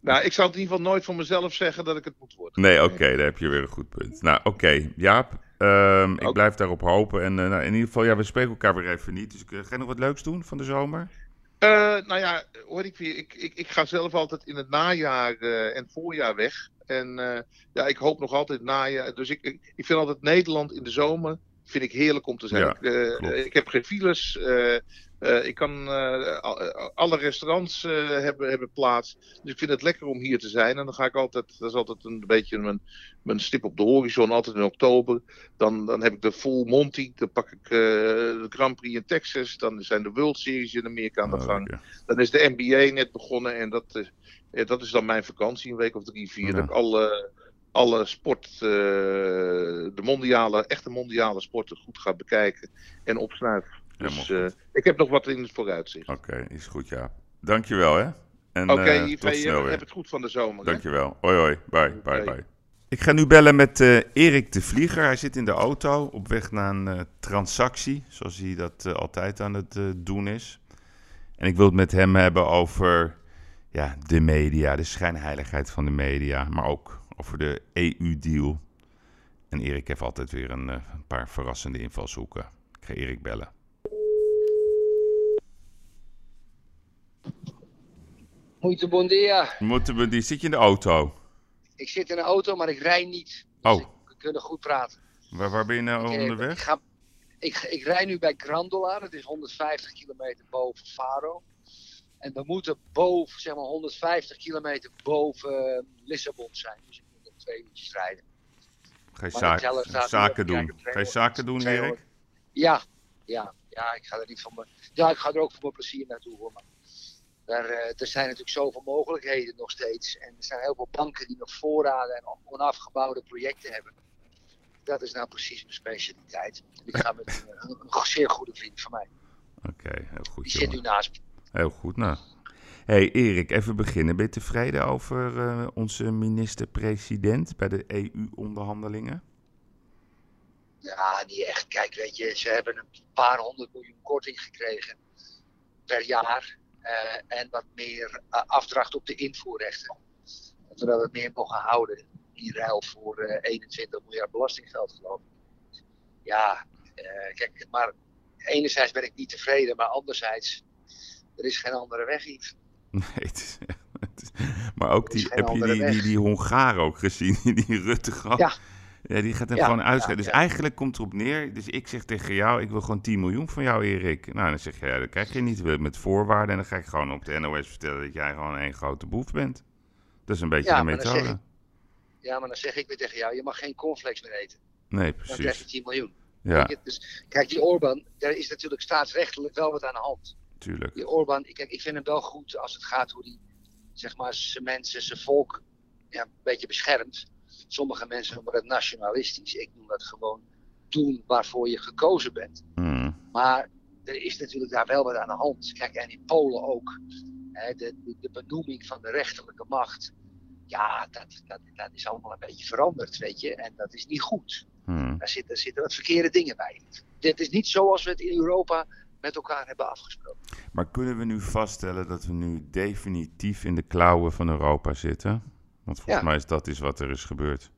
Nou, ik zou het in ieder geval nooit voor mezelf zeggen dat ik het moet worden. nee, oké, daar heb je weer een goed punt. Nou, oké, Jaap, ehm, ik blijf daarop hopen. En eh, nou, in ieder geval, ja, we spreken elkaar weer even niet. Dus ga je nog wat leuks doen van de zomer? Nou ja, hoor ik weer. Ik, ik, ik ga zelf altijd in het najaar en voorjaar weg. En eh, ja, ik hoop nog altijd najaar. Dus ik, ik, ik vind altijd Nederland in de zomer vind ik heerlijk om te zijn. Ja, ik, eh, ik heb geen files. eh, ik kan al- alle restaurants hebben, hebben plaats. Dus ik vind het lekker om hier te zijn. En dan ga ik altijd, dat is altijd een beetje mijn, mijn stip op de horizon, altijd in oktober. Dan, dan heb ik de Full Monty, dan pak ik de Grand Prix in Texas. Dan zijn de World Series in Amerika aan de Oh, gang. Dan is de NBA net begonnen en dat, eh, dat is dan mijn vakantie, een week of drie, vier. Ja. Dat ik alle, alle sport, eh, de mondiale, echte mondiale sporten goed ga bekijken en opsnuif. Dus eh, ik heb nog wat in het vooruitzicht. Oké, is goed, Jaap. Dankjewel, hè. En Oké, tot hey, snel eh, weer. heb het goed van de zomer. hè? Dankjewel. Hoi, hoi. Bye, bye, bye. Ik ga nu bellen met eh, Erik de Vlieger. Hij zit in de auto op weg naar een transactie, zoals hij dat altijd aan het doen is. En ik wil het met hem hebben over ja, de media, de schijnheiligheid van de media, maar ook over de EU-deal. En Erik heeft altijd weer een, eh, een paar verrassende invalshoeken. Ik ga Erik bellen. Muito bom dia. Moeten we, die, zit je in de auto? Ik zit in een auto, maar ik rij niet. Oh. Dus ik- we kunnen goed praten. Waar, waar ben je nou Ik, eh, onderweg? Ik, ga, ik, ik rij nu bij Grandola, dat is 150 kilometer boven Faro. En we moeten boven, zeg maar 150 kilometer boven eh, Lissabon zijn. Dus ik moet nog twee uurtjes rijden. Ga je zaak- zaken doen? Ga je zaken doen, 200. Erik? Ja, ja, ja, ik ga er niet van me. Ja, ik ga er ook voor mijn plezier naartoe hoor. Maar daar, eh, er zijn natuurlijk zoveel mogelijkheden nog steeds. En er zijn heel veel banken die nog voorraden en onafgebouwde projecten hebben. Dat is nou precies mijn specialiteit. En ik ga met een, een, een zeer goede vriend van mij. Oké, heel goed. Die zit nu naast me. Heel goed, nou. hey Erik, even beginnen. Ben je tevreden over eh, onze minister-president bij de EU-onderhandelingen? Ja, niet echt. Kijk, weet je, ze hebben een paar honderd miljoen korting gekregen per jaar. eh, en wat meer eh, afdracht op de invoerrechten. Dat we meer mogen houden in ruil voor eh, 21 miljard belastinggeld, geloof ik. Ja, kijk, maar enerzijds ben ik niet tevreden, maar anderzijds, er is geen andere weg, Yves. Nee, het is, het is- maar ook die, heb je die, die, Hongaren ook gezien, die Rutte gehad? Ja. Ja, die gaat hem Ja, gewoon uitschrijven. ja, dus eigenlijk komt erop neer, dus ik zeg tegen jou, ik wil gewoon 10 miljoen van jou, Erik. Nou, dan zeg je, ja, dat krijg je niet met voorwaarden. En dan ga ik gewoon op de NOS vertellen dat jij gewoon één grote boef bent. Dat is een beetje de methode. ik- Ja, maar dan zeg ik weer tegen jou, je mag geen cornflakes meer eten. Nee, Dan krijg je precies. 10 miljoen. Ja, Dus, kijk, die Orbán, daar is natuurlijk staatsrechtelijk wel wat aan de hand. Tuurlijk. Die Orbán, ik- ik vind hem wel goed als het gaat hoe hij, zeg maar, zijn mensen, zijn volk ja, een beetje beschermt. Sommige mensen noemen dat nationalistisch. Ik noem dat gewoon doen waarvoor je gekozen bent. Hmm. Maar er is natuurlijk daar wel wat aan de hand. Kijk, en in Polen ook. Hè, de, de, de benoeming van de rechterlijke macht. Ja, dat, dat, dat is allemaal een beetje veranderd, weet je. En dat is niet goed. Hmm. Daar zitten, daar zitten wat verkeerde dingen bij. Dit is niet zoals we het in Europa met elkaar hebben afgesproken. Maar kunnen we nu vaststellen dat we nu definitief in de klauwen van Europa zitten? Want volgens Ja. mij is dat is wat er is gebeurd.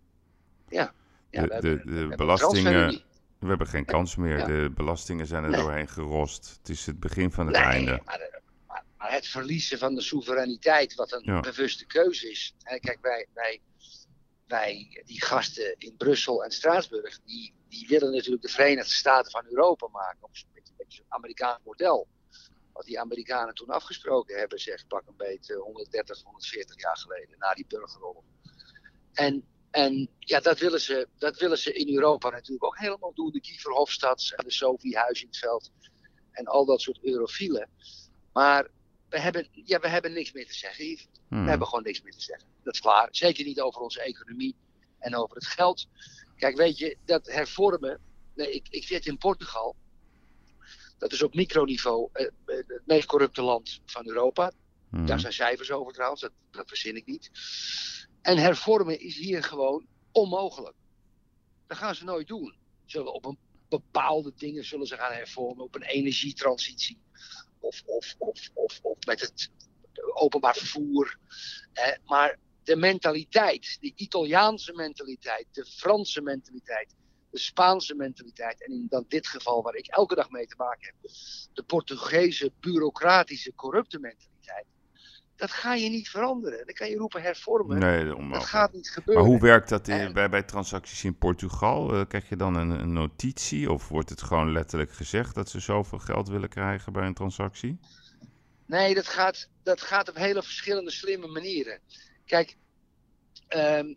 Ja, De, we de, hebben- de we belastingen, we hebben geen kans meer. Ja. De belastingen zijn er Nee. doorheen gerost. Het is het begin van het Nee, einde. maar, maar, maar het verliezen van de soevereiniteit, wat een Ja. bewuste keuze is. Kijk, wij, wij, die gasten in Brussel en Straatsburg, die, die willen natuurlijk de Verenigde Staten van Europa maken. Op een beetje zo'n Amerikaans model. Wat die Amerikanen toen afgesproken hebben, zeg pak een beetje 130, 140 jaar geleden, na die burgeroorlog. En, en ja, dat willen, ze, dat willen ze in Europa natuurlijk ook helemaal doen. De Guy Verhofstadts en de Sophie Huis in het veld en al dat soort eurofielen. Maar we hebben, ja, we hebben niks meer te zeggen, Yves. Hmm. We hebben gewoon niks meer te zeggen. Dat is klaar. Zeker niet over onze economie en over het geld. Kijk, weet je, dat hervormen, nee, ik, ik zit in Portugal. Dat is op microniveau eh, eh, het meest corrupte land van Europa. Mhm. Daar zijn cijfers over trouwens, dat, dat verzin ik niet. En hervormen is hier gewoon onmogelijk. Dat gaan ze nooit doen. Zullen op een bepaalde dingen zullen ze gaan hervormen, op een energietransitie. Of, of, of, of, met het openbaar. Eh, maar de mentaliteit, de Italiaanse mentaliteit, de Franse mentaliteit, de Spaanse mentaliteit. En in dan dit geval waar ik elke dag mee te maken heb, de Portugese bureaucratische corrupte mentaliteit. Dat ga je niet veranderen. Dan kan je roepen hervormen. Nee, dat gaat niet Maar gebeuren. hoe werkt dat in- En- bij, bij transacties in Portugal? Eh, krijg je dan een, een notitie of wordt het gewoon letterlijk gezegd dat ze zoveel geld willen krijgen bij een transactie? Nee, dat gaat, dat gaat op hele verschillende slimme manieren. Kijk, ehm,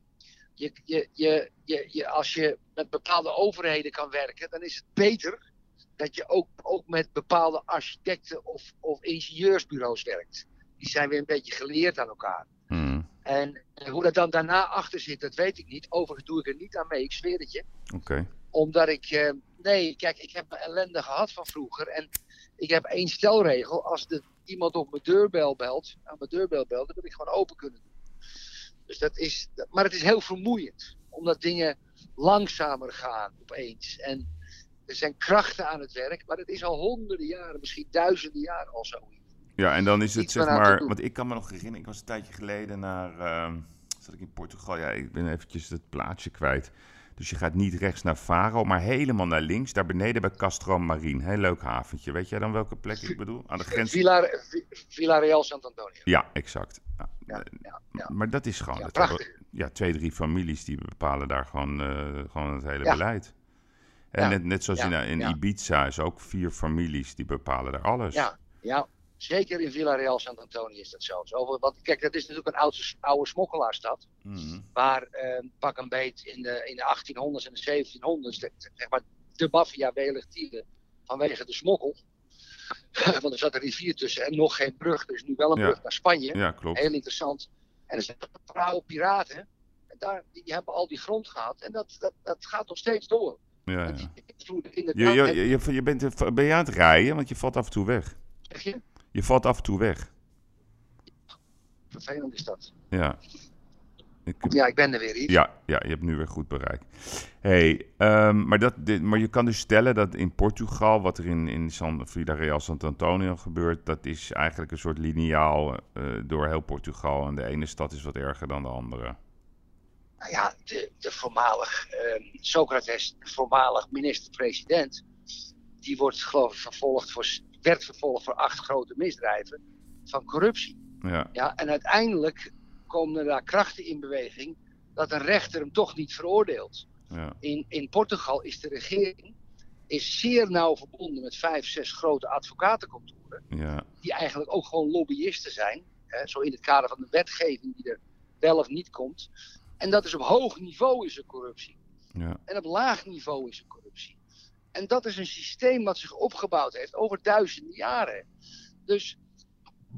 je, je, je, je, je, als je met bepaalde overheden kan werken, dan is het beter dat je ook, ook met bepaalde architecten of, of ingenieursbureaus werkt. Die zijn weer een beetje geleerd aan elkaar. Mhm. En hoe dat dan daarna achter zit, dat weet ik niet. Overigens doe ik er niet aan mee, ik zweer het je Oké. omdat ik. eh, nee, kijk, ik heb mijn ellende gehad van vroeger. En ik heb één stelregel. Als de, iemand op mijn deurbel belt, aan mijn deurbel belt, dan wil ik gewoon open kunnen doen. Dus dat is. dat- Maar het is heel vermoeiend. Omdat dingen langzamer gaan opeens. En er zijn krachten aan het werk. Maar het is al honderden jaren, misschien duizenden jaren al zo. Ja, en dan is het zeg maar, want ik kan me nog herinneren, ik was een tijdje geleden naar, ehm, zat ik in Portugal, ja, ik ben eventjes het plaatsje kwijt. Dus je gaat niet rechts naar Faro, maar helemaal naar links, daar beneden bij Castro Marine. Heel leuk haventje. Weet jij dan welke plek ik bedoel? Aan de grens. Villa, Villa Real Sant Antonio. Ja, exact. Ja, Ja, eh, ja, ja. Maar dat is gewoon, Ja, dat twee, drie families die bepalen daar gewoon, eh, gewoon het hele beleid. En net, net zoals in, in ja. Ibiza is ook vier families die bepalen daar alles. Ja, ja, zeker in Villa Real Sant Antonio is dat zo. zo. Want kijk, dat is natuurlijk een oude, oude smokkelaarsstad. Mhm. waar eh, pak een beet in de, in de 1800s en de 1700s, de, zeg maar, de maffia welig vanwege de smokkel. Want er zat een rivier tussen en nog geen brug. Er is nu wel een Ja. brug naar Spanje. Ja, klopt. Heel interessant. En er zijn vrouwen piraten. En daar, die hebben al die grond gehad. En dat, dat, dat gaat nog steeds door. Ja, ja. Je, je, je, je bent, ben je aan het rijden? Want je valt af en toe weg. zeg je? Je valt af en toe weg. Vervelend is dat. Ja. Ik, Ja, ik ben er weer. Ja, ja, je hebt nu weer goed bereik. Hey, ehm, maar, dat, dit, maar je kan dus stellen dat in Portugal, wat er in, in San, Villa Real Sant Antonio gebeurt, dat is eigenlijk een soort liniaal eh, door heel Portugal. En de ene stad is wat erger dan de andere. nou ja, de, de voormalig ehm, Socrates, de voormalig minister-president, die wordt geloof ik vervolgd voor, werd vervolgd voor acht grote misdrijven van corruptie. Ja, Ja, en uiteindelijk komen er daar krachten in beweging dat een rechter hem toch niet veroordeelt. ja, In, in Portugal is de regering is zeer nauw verbonden met vijf, zes grote advocatenkantoren ja, die eigenlijk ook gewoon lobbyisten zijn. Hè, zo in het kader van de wetgeving die er wel of niet komt. En dat is op hoog niveau is er corruptie. ja, En op laag niveau is er corruptie. En dat is een systeem wat zich opgebouwd heeft over duizenden jaren. Dus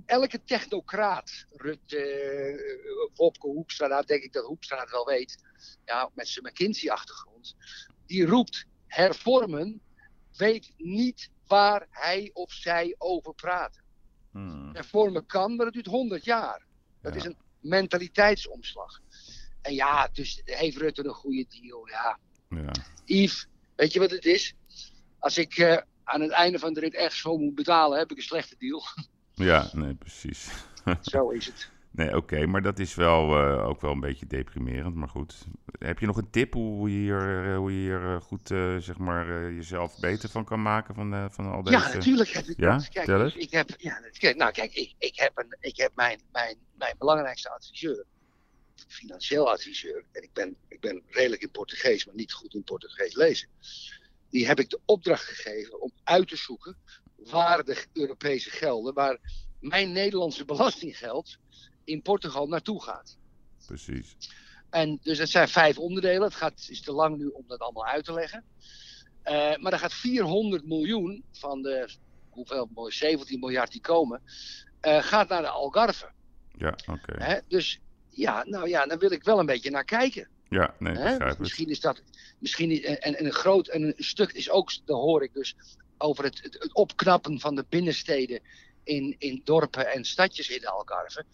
elke technocraat, Rutte, Wopke Hoekstra, nou denk ik dat Hoekstra het wel weet, ja, met zijn McKinsey-achtergrond, die roept hervormen, weet niet waar hij of zij over praten. Hmm. Hervormen kan, maar het duurt 100 jaar. Dat Ja. is een mentaliteitsomslag. En ja, dus heeft Rutte een goede deal? Ja, ja. Yves, weet je wat het is? Als ik eh, aan het einde van de rit echt zo moet betalen, heb ik een slechte deal. Ja, nee, precies. zo is het. Nee, oké, maar dat is wel eh, ook wel een beetje deprimerend, maar goed. Heb je nog een tip hoe je hier, eh, hoe je hier goed, zeg maar, jezelf beter van kan maken van, van al deze... Ja, natuurlijk heb ik Ja? dat. Kijk, ik, heb, ja, kijk, nou kijk, ik, ik heb, een, ik heb mijn, mijn, mijn belangrijkste adviseur, financieel adviseur, en ik ben, ik ben redelijk in Portugees, maar niet goed in Portugees lezen. Die heb ik de opdracht gegeven om uit te zoeken waar de Europese gelden, waar mijn Nederlandse belastinggeld in Portugal naartoe gaat. Precies. En dus het zijn vijf onderdelen. Het gaat, is te lang nu om dat allemaal uit te leggen. Eh, maar er gaat 400 miljoen van de hoeveel, mooi, 17 miljard die komen, eh, gaat naar de Algarve. Ja, oké. Dus ja, nou ja, daar wil ik wel een beetje naar kijken. Ja, nee, begrijp het. Misschien is dat. Misschien, en, en een groot en een stuk is ook, dat hoor ik dus, over het, het, het opknappen van de binnensteden in, in dorpen en stadjes in Algarve.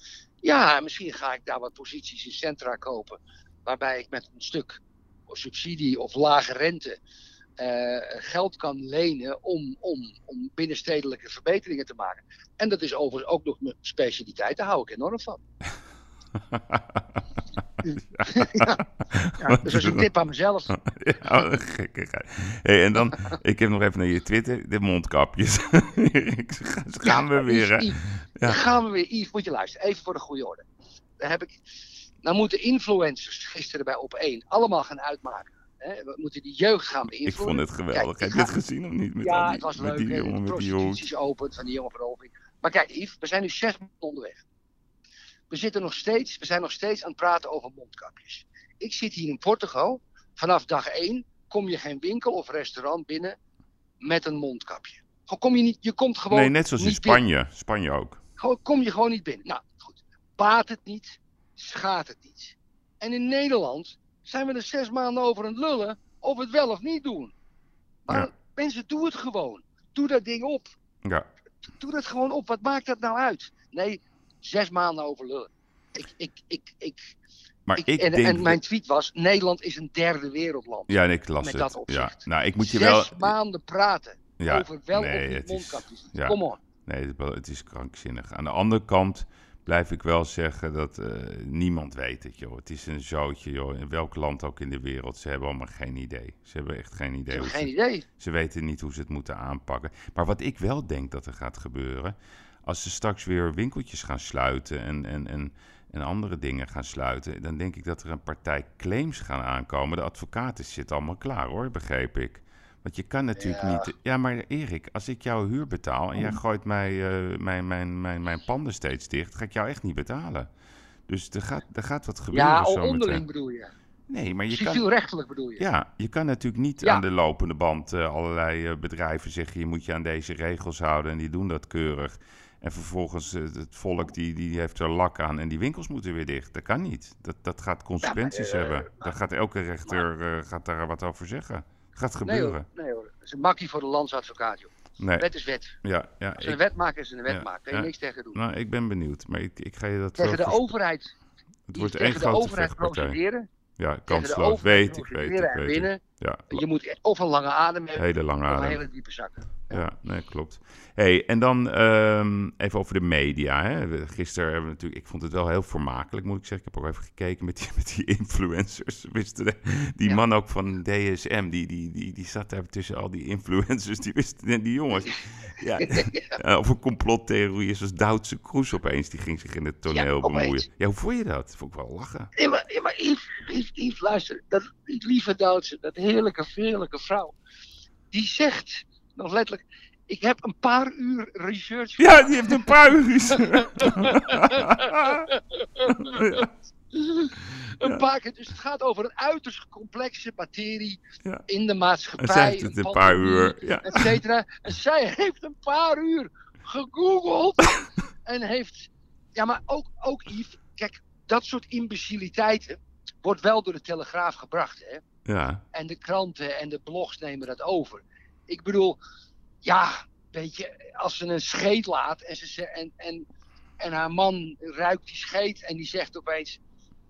Ja, misschien ga ik daar wat posities in centra kopen, waarbij ik met een stuk subsidie of lage rente eh, geld kan lenen om, om, om binnenstedelijke verbeteringen te maken. En dat is overigens ook nog mijn specialiteit, daar hou ik enorm van. ja. Ja, dus dat is een tip aan mezelf. Ja, gekkigheid. Hey, en dan, ik heb nog even naar je Twitter, de mondkapjes. Gaan we weer, hè? Ja. Dan gaan we weer. Yves, moet je luisteren. Even voor de goede orde. Daar heb ik... Nou moeten influencers gisteren bij Op1 allemaal gaan uitmaken. Hè? We moeten die jeugd gaan Ik beïnvloeden. vond het geweldig. Kijk, Heb ik je het ga- gezien of niet? Met ja, die, het was met leuk. die hè, jongen de met die hoed. prostitutie is open van die jongen van. Maar kijk, Yves, we zijn nu zes maanden onderweg. We zitten nog steeds, we zijn nog steeds aan het praten over mondkapjes. Ik zit hier in Portugal. Vanaf dag één kom je geen winkel of restaurant binnen met een mondkapje. Gewoon Kom je, niet, je komt gewoon Nee, net zoals in binnen. Spanje. Spanje ook. Gewoon, kom je gewoon niet binnen. Nou, goed. Baat het niet, schaadt het niet. En in Nederland zijn we er zes maanden over aan het lullen of we het wel of niet doen. Maar Ja. mensen, doe het gewoon. Doe dat ding op. Ja, Doe dat gewoon op. Wat maakt dat nou uit? Nee, zes maanden over lullen. Ik, ik, ik, ik, maar ik- ik, en, denk... en mijn tweet was: Nederland is een derde wereldland. Ja, en ik las met het. dat ja. opzicht. Nou, ik moet je zes wel... maanden praten Ja, over wel nee, of niet het is- mondkapjes. ja. Kom on. Nee, het is krankzinnig. Aan de andere kant blijf ik wel zeggen dat eh, niemand weet het, joh. Het is een zootje, joh. In welk land ook in de wereld. Ze hebben allemaal geen idee. Ze hebben echt geen idee. geen ze, idee. ze weten niet hoe ze het moeten aanpakken. Maar wat ik wel denk dat er gaat gebeuren... als ze straks weer winkeltjes gaan sluiten en, en, en, en andere dingen gaan sluiten... dan denk ik dat er een partij claims gaan aankomen. De advocaten zitten allemaal klaar, hoor, begreep ik. Want je kan natuurlijk Ja. niet... Ja, maar Erik, als ik jouw huur betaal en jij Oh. gooit mij, eh, mijn, mijn, mijn, mijn panden steeds dicht... ga ik jou echt niet betalen. Dus er gaat, er gaat wat gebeuren Ja, zo onderling bedoel je. Nee, maar je kan... Civielrechtelijk bedoel je. Ja, je kan natuurlijk niet Ja. aan de lopende band eh, allerlei eh, bedrijven zeggen... je moet je aan deze regels houden en die doen dat keurig. En vervolgens eh, het volk die, die heeft er lak aan en die winkels moeten weer dicht. Dat kan niet. Dat, dat gaat consequenties eh, hebben. Daar gaat elke rechter eh, gaat daar wat over zeggen. Gaat Nee hoor, gebeuren. nee hoor. Dat is een makkie voor de landsadvocaat, joh. Nee, Wet is wet. ja, ja, Als een wet maken, is een wet ja. Kan je niks tegen doen. nou, ik ben benieuwd. Maar ik, ik ga je dat Tegen de vers- overheid, Het wordt één de grote overheid vechtpartij. Ja, kansloos. Weet ik, weet ik, weet winnen. Ja, Je moet of een lange adem hebben, hele lange of een adem. hele diepe zakken. Ja, nee, klopt. Hey, en dan ehm, even over de media. Hè. Gisteren hebben we natuurlijk, ik vond het wel heel vermakelijk, moet ik zeggen. Ik heb ook even gekeken met die, met die influencers. Wisten de- die Ja. man ook van DSM, die, die, die, die zat daar tussen al die influencers. Die wisten, en die jongens. Ja, eh, over complottheorieën zoals Duitse Kroes opeens, die ging zich in het toneel bemoeien. Ja, hoe vond je dat? Vond ik wel lachen. Nee, maar, nee, maar Yves, Yves, Yves, luister. Dat, lieve Duitse, dat heerlijke, heerlijke vrouw. Die zegt, nog letterlijk, ik heb een paar uur research Ja, die heeft een paar uur. een paar keer. Dus het gaat over een uiterst complexe materie Ja. in de maatschappij. zij heeft het een paar pandemie, uur. Ja. Et cetera. En zij heeft een paar uur gegoogeld. en heeft. Ja, maar ook, ook Yves. Kijk, dat soort imbeciliteiten wordt wel door de Telegraaf gebracht. Hè? Ja. En de kranten en de blogs nemen dat over. Ik bedoel, ja, weet je, als ze een scheet laat en, ze, en, en, en haar man ruikt die scheet en die zegt opeens: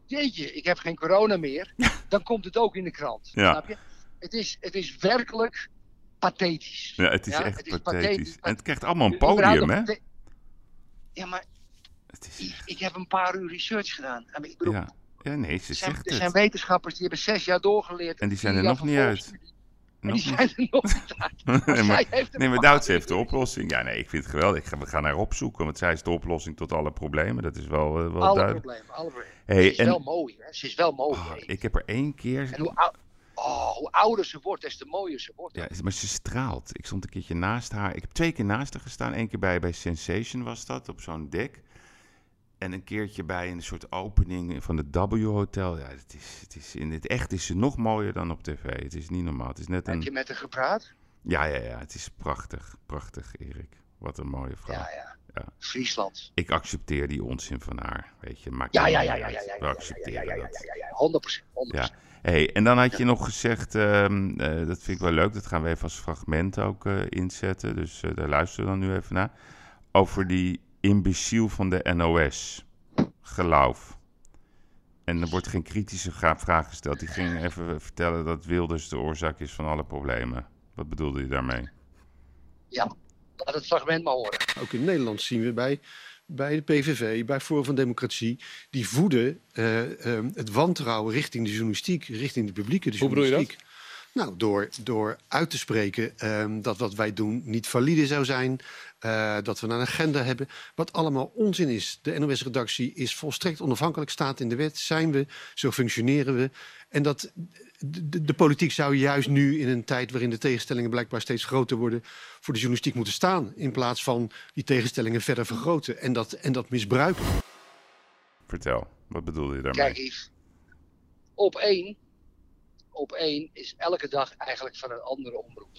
Jeetje, ik heb geen corona meer, dan komt het ook in de krant. Ja. Snap je? Het is, het is werkelijk pathetisch. Ja, het is Ja, echt het is pathetisch. pathetisch. En het krijgt allemaal een podium, hè? Ja, maar Het is, ik, ik heb een paar uur research gedaan. Ik bedoel, ja. Ja, nee, ze er, zijn, zegt er zijn wetenschappers die hebben zes jaar doorgeleerd. En die zijn er nog niet uit. Nog die niet. zijn er nog niet uit. Nee, maar, heeft nee, maar heeft de oplossing. Ja, nee, ik vind het geweldig. Ik ga- We gaan haar opzoeken, want zij is de oplossing tot alle problemen. Dat is wel, eh, wel Alle duidelijk. problemen, alle problemen. Hey, ze is en- wel mooi, hè? Ze is wel mooi. Oh, hè. ik heb er één keer... En hoe, ou- oh, hoe ouder ze wordt, des te mooier ze wordt. Ja, maar ze straalt. Ik stond een keertje naast haar. Ik heb twee keer naast haar gestaan. Eén keer bij, bij Sensation was dat, op zo'n dek. En een keertje bij een soort opening van het W Hotel. Ja, het is, het is, in het echt is ze nog mooier dan op tv. Het is niet normaal. Het is net Heb een... je met haar gepraat? Ja, ja, ja. Het is prachtig. Prachtig, Erik. wat een mooie vrouw. Ja, ja. Ja. Friesland. Ik accepteer die onzin van haar, weet je. Maakt Ja, ja, ja, ja, ja, ja, We ja, ja, ja, accepteren ja, ja, ja, dat. ja, ja, 100%. 100%. Ja. Hey, en dan had je nog gezegd, ehm, eh, dat vind ik wel leuk, dat gaan we even als fragment ook eh, inzetten. Dus eh, daar luisteren we dan nu even naar. Over die imbeciel van de NOS. Geloof. En er wordt geen kritische vraag gesteld. Die ging even vertellen dat Wilders de oorzaak is van alle problemen. Wat bedoelde je daarmee? Ja, laat het fragment maar horen. Ook in Nederland zien we bij, bij de PVV, bij Forum van Democratie, die voeden eh, ehm, het wantrouwen richting de journalistiek, richting de publieke de Hoe bedoel je dat? journalistiek. Nou, door, door uit te spreken ehm, dat wat wij doen niet valide zou zijn. Eh, dat we een agenda hebben. Wat allemaal onzin is. De NOS-redactie is volstrekt onafhankelijk, staat in de wet. Zijn we, zo functioneren we. En dat de, politiek zou juist nu in een tijd waarin de tegenstellingen blijkbaar steeds groter worden, voor de journalistiek moeten staan. In plaats van die tegenstellingen verder vergroten en dat, en dat misbruiken. Vertel, wat bedoelde je daarmee? Kijk, Yves. Op één, op één is elke dag eigenlijk van een andere omroep.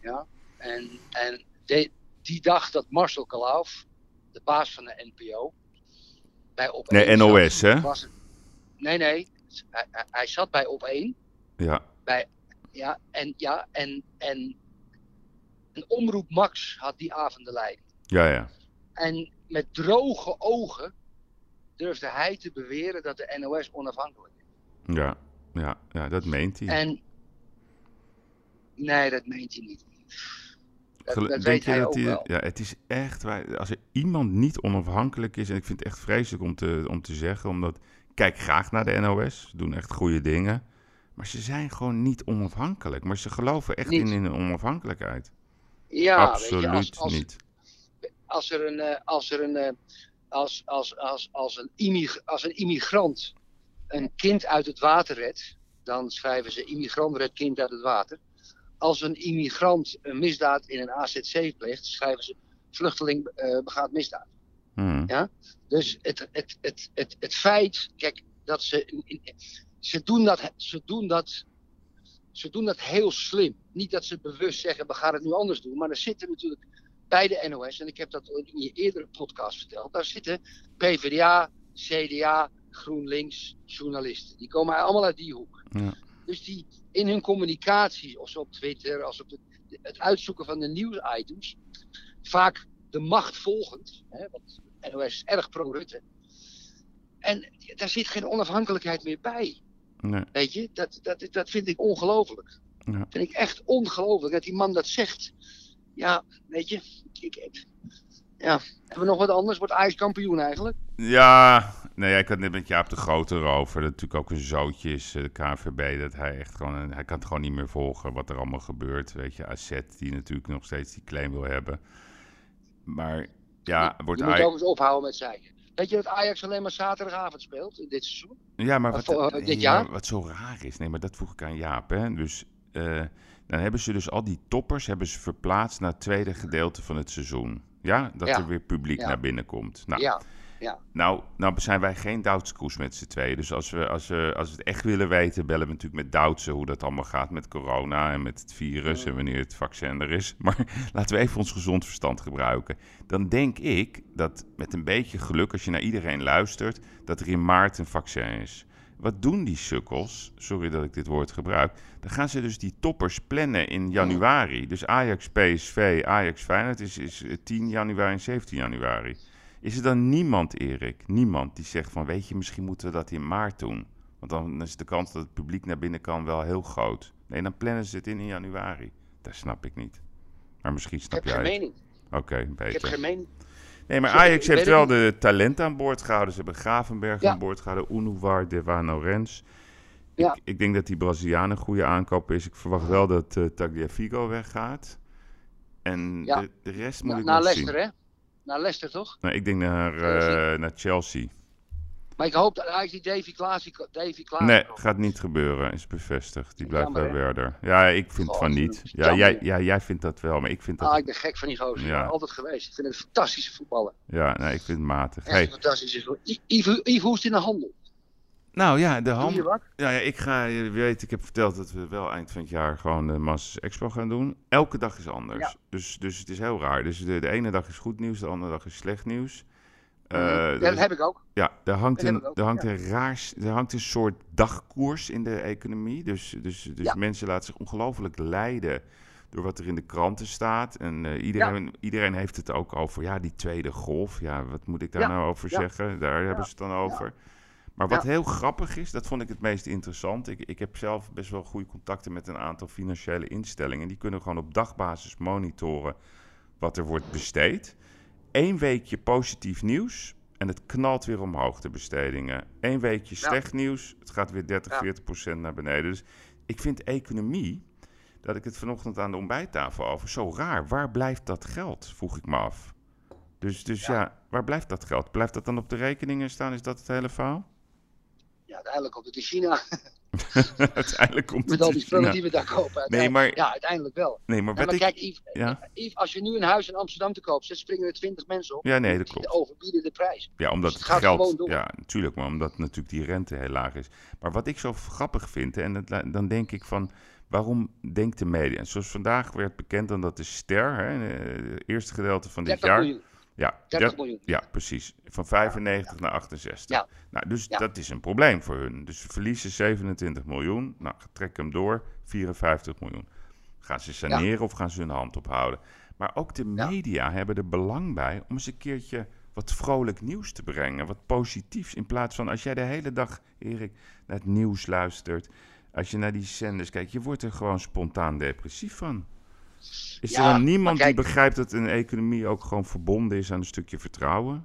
Ja? En, en de- die dag dat Marcel Kalauf, de baas van de NPO, bij op Nee, NOS, hè? was nee, nee. Hij, hij- zat bij op één. Ja, Ja, en, ja, en, en een omroep Max had die avond de leiding. ja, ja. En met droge ogen durfde hij te beweren dat de NOS onafhankelijk is. Ja, ja, ja dat meent hij. En nee, dat meent hij niet. Dat, dat denk weet je hij dat ook wel. Ja, het is echt. Als er iemand niet onafhankelijk is, en ik vind het echt vreselijk om te, om te zeggen, omdat kijk graag naar de NOS, ze doen echt goede dingen, maar ze zijn gewoon niet onafhankelijk. Maar ze geloven echt Niet. in hun onafhankelijkheid. Ja, Absoluut weet je, als, als, niet. als er een, eh, als er een, eh, als, als, als, als, een als een immigrant een kind uit het water redt, dan schrijven ze immigrant redt kind uit het water. Als een immigrant een misdaad in een AZC pleegt, schrijven ze vluchteling eh, begaat misdaad. Hmm. Dus het, het, het, het, het feit, kijk, dat ze. Ze doen, dat, ze, doen dat, ze doen dat heel slim. Niet dat ze bewust zeggen, we gaan het nu anders doen. Maar er zitten natuurlijk bij de NOS, en ik heb dat in je eerdere podcast verteld. Daar zitten PvdA, CDA, GroenLinks, journalisten. Die komen allemaal uit die hoek. Ja. Dus die in hun communicatie, of zo op Twitter, als op de, het uitzoeken van de nieuwsitems, vaak de macht volgend. Hè, want NOS is erg pro-Rutte. En daar zit geen onafhankelijkheid meer bij. Nee. Weet je, dat, dat, dat vind ik ongelooflijk. Ja. vind ik echt ongelooflijk dat die man dat zegt. Ja, weet je, ik, ik- ja. hebben we nog wat anders? Wordt Ajax kampioen eigenlijk? Ja, nee, ik had net met Jaap de Grote erover. Dat natuurlijk ook een zootje is, eh, de KNVB. Dat hij echt gewoon, hij kan het gewoon niet meer volgen wat er allemaal gebeurt. Weet je, AZ die natuurlijk nog steeds die claim wil hebben. Maar ja, wordt je moet Ajax... ook eens ophouden met zeiken. Weet je dat Ajax alleen maar zaterdagavond speelt in dit seizoen? Ja, maar wat, eh, dit jaar? wat zo raar is, nee, maar dat vroeg ik aan Jaap. Hè? Dus eh, dan hebben ze dus al die toppers hebben ze verplaatst naar het tweede gedeelte van het seizoen. Ja, dat Ja. er weer publiek Ja. naar binnen komt. Nou, Ja, nou, nou zijn wij geen Doutskoes met z'n tweeën. Dus als we, als, we, als we het echt willen weten, bellen we natuurlijk met Doutsen hoe dat allemaal gaat met corona en met het virus en wanneer het vaccin er is. Maar laten we even ons gezond verstand gebruiken. Dan denk ik dat met een beetje geluk, als je naar iedereen luistert, dat er in maart een vaccin is. Wat doen die sukkels? Sorry dat ik dit woord gebruik. Dan gaan ze dus die toppers plannen in januari. Dus Ajax, PSV, Ajax, Feyenoord is, is eh, 10 januari en 17 januari. Is er dan niemand, Erik, niemand die zegt van... weet je, misschien moeten we dat in maart doen. Want dan is de kans dat het publiek naar binnen kan wel heel groot. Nee, dan plannen ze het in in januari. Dat snap ik niet. Maar misschien ik snap heb geen jij het. mening. Oké, Ik heb beter. geen mening. Nee, maar Ajax heeft wel de talent aan boord gehouden. Ze hebben Gravenberg Ja. aan boord gehouden. Unuvar, Devano Rens. Ja. Ik, ik denk dat die Braziliaan een goede aankoop is. Ik verwacht wel dat eh Tagliafico weggaat. En Ja. de, de rest moet ik naar nog Leicester, zien. hè? Naar Leicester, toch? Nou, ik denk naar, eh, naar Chelsea. Maar ik hoop dat Ajax die Davy Klaas... Davy Klaas Nee, gaat niet gebeuren. Is bevestigd. Die blijft Jammer, bij? Werder. Ja, ik vind Oh, van niet. Ja, jammer, jij, ja, jij vindt dat wel, maar ik vind dat... Ah, ik ben gek van die gozer. Ja. Altijd geweest. Ik vind het een fantastische voetballer. Ja, nee, ik vind het matig. Echt Hey, een fantastische Yves, Yves, hoe is het in de handel? Nou ja, de Doe hand. je wat? Ja, ja, ik ga, je weet, ik heb verteld dat we wel eind van het jaar gewoon de Masters Expo gaan doen. Elke dag is anders. Ja. Dus, dus het is heel raar. Dus de, de ene dag is goed nieuws, de andere dag is slecht nieuws. Eh, Mhm. er Ja, dat heb ik ook. ja, er hangt, Dat een, er, hangt ja. een raar, er hangt een soort dagkoers in de economie. Dus, dus, dus Ja. mensen laten zich ongelooflijk leiden door wat er in de kranten staat. En eh, iedereen, iedereen heeft het ook over, ja, die tweede golf. Ja, wat moet ik daar nou over zeggen? Daar hebben ze het dan over. Maar wat heel grappig is, dat vond ik het meest interessant. Ik, ik heb zelf best wel goede contacten met een aantal financiële instellingen. Die kunnen gewoon op dagbasis monitoren wat er wordt besteed. Eén weekje positief nieuws en het knalt weer omhoog, de bestedingen. Eén weekje Ja. slecht nieuws, het gaat weer 30, Ja. 40 procent naar beneden. Dus ik vind economie, dat ik het vanochtend aan de ontbijttafel over, zo raar. Waar blijft dat geld, vroeg ik me af. Dus, dus ja. waar blijft dat geld? Blijft dat dan op de rekeningen staan? Is dat het hele verhaal? Ja, uiteindelijk komt het in China. Uiteindelijk komt Met al die spullen China. die we daar kopen. Nee, maar- Ja, uiteindelijk wel. Nee, maar Ja, wat maar ik... kijk, Yves, Ja. Yves, als je nu een huis in Amsterdam te koop zet, springen er 20 mensen op. Ja, nee, dat Die klopt. overbieden de prijs. Ja, omdat Dus het, geld. Ja, natuurlijk, maar omdat natuurlijk die rente heel laag is. Maar wat ik zo grappig vind, en dan denk ik van. Waarom denkt de media? En zoals vandaag werd bekend dan dat de ster, hè, eh, het eerste gedeelte van dit 30 jaar. miljoen. Ja, 30 der- miljoen. ja, precies. Van 95 naar 68. Ja. Nou, dus Ja. dat is een probleem voor hun. Dus ze verliezen 27 miljoen. Nou, trek hem door, 54 miljoen. Gaan ze saneren of gaan ze hun hand ophouden? Maar ook de media hebben er belang bij om eens een keertje wat vrolijk nieuws te brengen. Wat positiefs. In plaats van als jij de hele dag, Erik, naar het nieuws luistert. Als je naar die zenders kijkt, je wordt er gewoon spontaan depressief van. Is Ja, er dan niemand kijk- die begrijpt dat een economie ook gewoon verbonden is aan een stukje vertrouwen?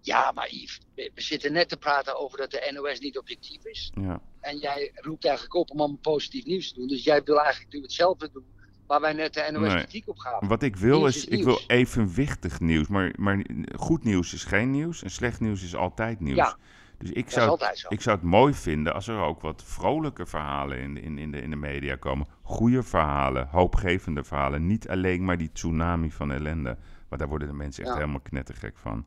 Ja, maar Yves, we, zitten net te praten over dat de NOS niet objectief is. Ja. En jij roept eigenlijk op om allemaal positief nieuws te doen. Dus jij wil eigenlijk nu hetzelfde doen waar wij net de NOS Nee. kritiek op gaven. Wat ik wil Nieuws is, is ik wil evenwichtig nieuws. Maar, maar goed nieuws is geen nieuws en slecht nieuws is altijd nieuws. Ja, dus ik is zou, altijd het, zo. ik zou het mooi vinden als er ook wat vrolijke verhalen in, in, in, de, in de media komen. Goede verhalen, hoopgevende verhalen. Niet alleen maar die tsunami van ellende. Maar daar worden de mensen echt Ja. helemaal knettergek van.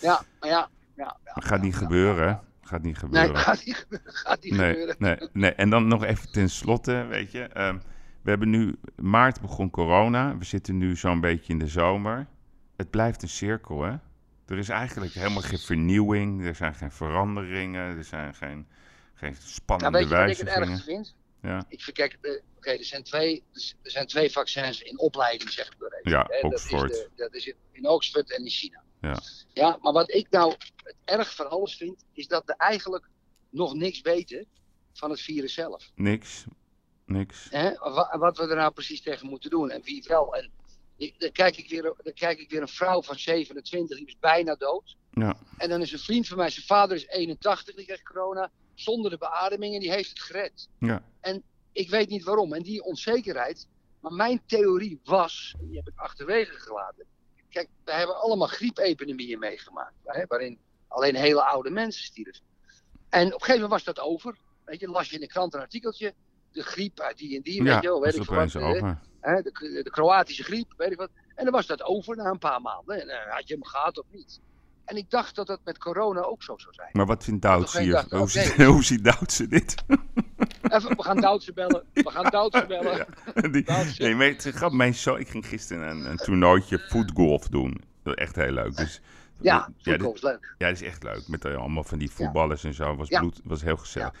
Ja, ja. ja, gaat niet gebeuren. Gaat niet Nee, gebeuren. gaat niet gebeuren. Gaat niet nee, gebeuren. nee, nee. En dan nog even tenslotte, weet je. ehm, we hebben nu, maart begon corona. We zitten nu zo'n beetje in de zomer. Het blijft een cirkel, hè. Er is eigenlijk helemaal geen vernieuwing. Er zijn geen veranderingen. Er zijn geen, geen Nou, spannende weet je wat ik het wijzigingen. ergste vind? Ja. Ik verkijk, eh, oké, er, zijn twee, er zijn twee vaccins in opleiding, zeg ik maar even. Ja, Hè, dat, is de, dat is in- Oxford en in China. Ja. ja, maar wat ik nou het erg van alles vind, is dat we eigenlijk nog niks weten van het virus zelf. Niks. Niks. Hè? Wa- Wat we er nou precies tegen moeten doen en wie wel. En ik, dan, kijk ik weer, dan kijk ik weer een vrouw van 27, die is bijna dood. Ja. En dan is een vriend van mij, zijn vader is 81, die krijgt corona, zonder de beademing en die heeft het gered. Ja. Ik weet niet waarom. En die onzekerheid, maar mijn theorie was, en die heb ik achterwege gelaten. Kijk, we hebben allemaal griepepidemieën meegemaakt, hè, waarin alleen hele oude mensen stierven. En op een gegeven moment was dat over. Weet je, las je in de krant een artikeltje, de griep uit die en die, weet je wel, weet ik wat, hè. over. Hè, de, de Kroatische griep, weet ik wat. En dan was dat over na een paar maanden. En dan had je hem gehad of niet. En ik dacht dat dat met corona ook zo zou zijn. Maar wat vindt Douds geen hier? dag, Hoe ziet, hoe ziet Doutse dit? Even, we gaan Duitse bellen. We gaan Duitse bellen. Ja. Die, Duitse. nee, maar het grap, mijn zo, ik ging gisteren een, een toernooitje voetgolf doen. Dat was echt heel leuk. Dus, Ja, is leuk. Ja, dat is echt leuk. Met eh, allemaal van die voetballers en zo. Was, bloed, was heel gezellig.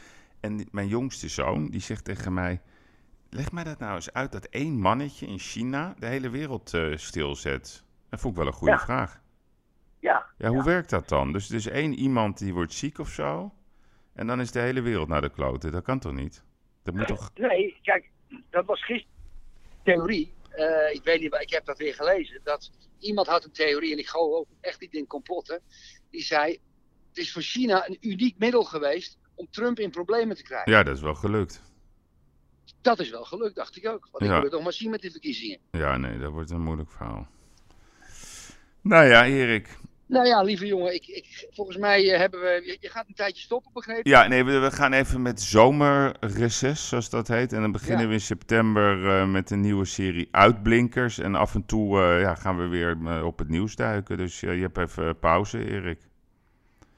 En mijn jongste zoon, die zegt tegen mij... Leg mij dat nou eens uit dat één mannetje in China de hele wereld eh, stilzet. Dat vond ik wel een goede Ja. vraag. Ja, Ja, hoe werkt dat dan? Dus, dus één iemand die wordt ziek of zo... en dan is de hele wereld naar de kloten. Dat kan toch niet? Dat moet toch... Nee, kijk, dat was gisteren theorie. Eh, ik weet niet, maar ik heb dat weer gelezen. Dat iemand had een theorie, en ik geloof ook echt niet in complotten. Die zei: Het is voor China een uniek middel geweest om Trump in problemen te krijgen. Ja, dat is wel gelukt. Dat is wel gelukt, dacht ik ook. Want ik Ja. wil het nog maar zien met de verkiezingen. Ja, nee, dat wordt een moeilijk verhaal. Nou ja, Erik. Nou ja, lieve jongen, ik, ik, volgens mij eh, hebben we. Je, je gaat een tijdje stoppen, begrepen? Ja, nee, we, we gaan even met zomerreces, zoals dat heet. En dan beginnen Ja. we in september eh, met een nieuwe serie Uitblinkers. En af en toe eh, ja, gaan we weer op het nieuws duiken. Dus je hebt even pauze, Erik.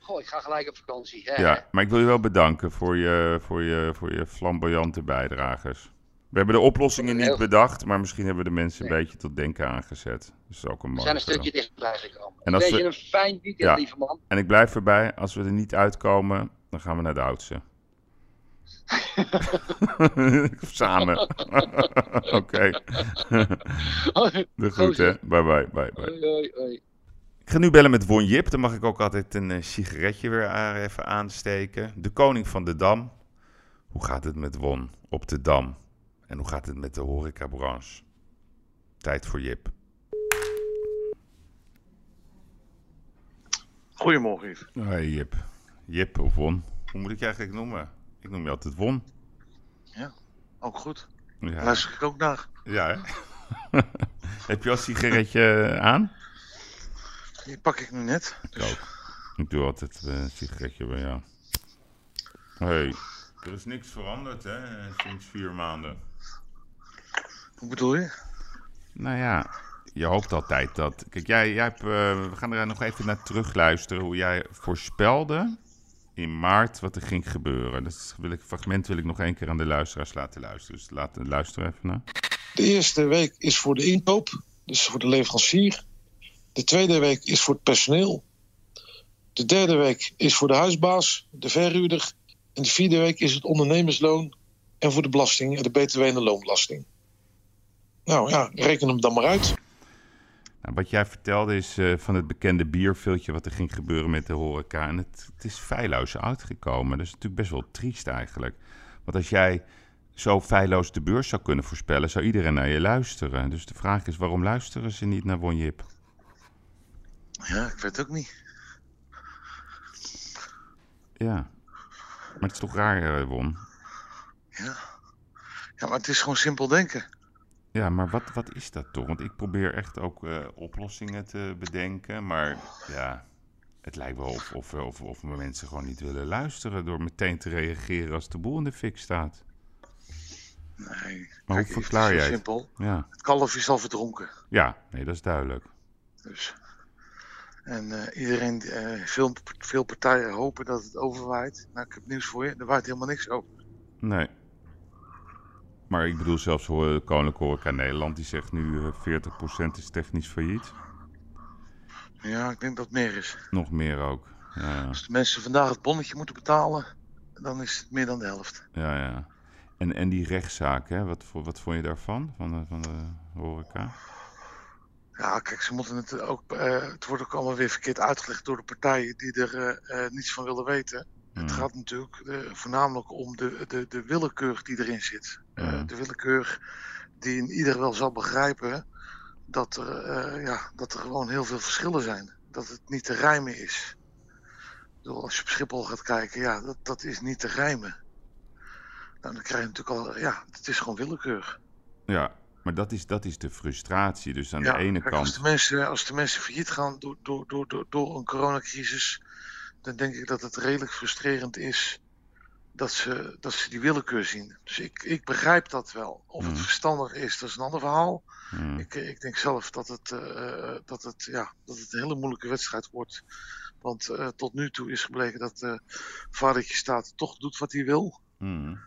Goh, ik ga gelijk op vakantie. Hè? Ja, maar ik wil je wel bedanken voor je, voor je, voor je flamboyante bijdragers. We hebben de oplossingen niet bedacht, maar misschien hebben we de mensen een Nee. beetje tot denken aangezet. Dus dat is ook een We zijn een stukje dichterbij gekomen. En als we- je, een fijn weekend, Ja. lieve man. En ik blijf erbij, als we er niet uitkomen, dan gaan we naar de oudste. Samen. Oké. De groet, hè. Bye, bye, bye, bye. Ik ga nu bellen met Won Jip. Dan mag ik ook altijd een eh, sigaretje weer even aansteken. De koning van de Dam. Hoe gaat het met Won op de Dam? En hoe gaat het met de horecabranche? Tijd voor Jip. Goedemorgen, Yves. Hoi Jip. Jip of Won? Hoe moet ik je eigenlijk noemen? Ik noem je altijd Won. Ook goed. Ja, Luister ik ook naar. ja hè? Heb je al een sigaretje aan? Die pak ik nu net. Ik ook. Ik doe altijd eh, een sigaretje bij jou. Hey, er is niks veranderd hè, sinds vier maanden. Hoe bedoel je? Nou ja, je hoopt altijd dat. Kijk, jij, jij hebt, eh, we gaan er nog even naar terugluisteren hoe jij voorspelde in maart wat er ging gebeuren. Dat wil ik, fragment wil ik nog één keer aan de luisteraars laten luisteren. Dus laat luisteren even naar. De eerste week is voor de inkoop, dus voor de leverancier. De tweede week is voor het personeel. De derde week is voor de huisbaas, de verhuurder. En de vierde week is het ondernemersloon en voor de belasting, de btw en de loonbelasting. Nou ja, reken hem dan maar uit. Nou, wat jij vertelde is eh, van het bekende bierviltje wat er ging gebeuren met de horeca. En het, is feilloos uitgekomen. Dat is natuurlijk best wel triest eigenlijk. Want als jij zo feilloos de beurs zou kunnen voorspellen, zou iedereen naar je luisteren. Dus de vraag is, waarom luisteren ze niet naar Wonjip? Ja, ik weet het ook niet. Ja. Maar het is toch raar, eh, Won? Ja. ja, maar het is gewoon simpel denken. Ja, maar wat, wat is dat toch? Want ik probeer echt ook eh, oplossingen te bedenken. Maar ja, het lijkt wel of, of, of, of mensen gewoon niet willen luisteren door meteen te reageren als de boel in de fik staat. Nee. Maar hoe verklaar jij het? simpel. Ja, Het kalf is al verdronken. ja nee, dat is duidelijk. Dus. En eh, iedereen, eh, veel, veel partijen hopen dat het overwaait. Nou, ik heb nieuws voor je. Er waait helemaal niks over. Nee. Maar ik bedoel zelfs Koninklijke Horeca Nederland, die zegt nu eh 40% is technisch failliet. Ja, ik denk dat het meer is. Nog meer ook. Ja, Als de mensen vandaag het bonnetje moeten betalen, dan is het meer dan de helft. ja. ja. En, en die rechtszaak, hè? Wat, wat vond je daarvan, van de, van de horeca? Ja, kijk, ze moeten het ook. eh, het wordt ook allemaal weer verkeerd uitgelegd door de partijen die er eh, eh, niets van willen weten. Het Hmm. gaat natuurlijk voornamelijk om de, de, de willekeur die erin zit. Ja. de willekeur die in ieder wel zal begrijpen dat er, ja, dat er gewoon heel veel verschillen zijn. Dat het niet te rijmen is. Bedoel, als je op Schiphol gaat kijken, ja, dat, dat is niet te rijmen. Nou, dan krijg je natuurlijk al, ja, het is gewoon willekeur. Ja, maar dat is, dat is de frustratie. Dus aan Ja, de ene kijk, kant... Als de, mensen, als de mensen failliet gaan door, door, door, door, door een coronacrisis, dan denk ik dat het redelijk frustrerend is dat ze, dat ze die willekeur zien. Dus ik, ik begrijp dat wel. Of het Mhm. verstandig is, dat is een ander verhaal. Hmm. Ik, ik denk zelf dat het, eh, dat, het, ja, dat het een hele moeilijke wedstrijd wordt. Want eh, tot nu toe is gebleken dat uh, vadertje staat toch doet wat hij wil.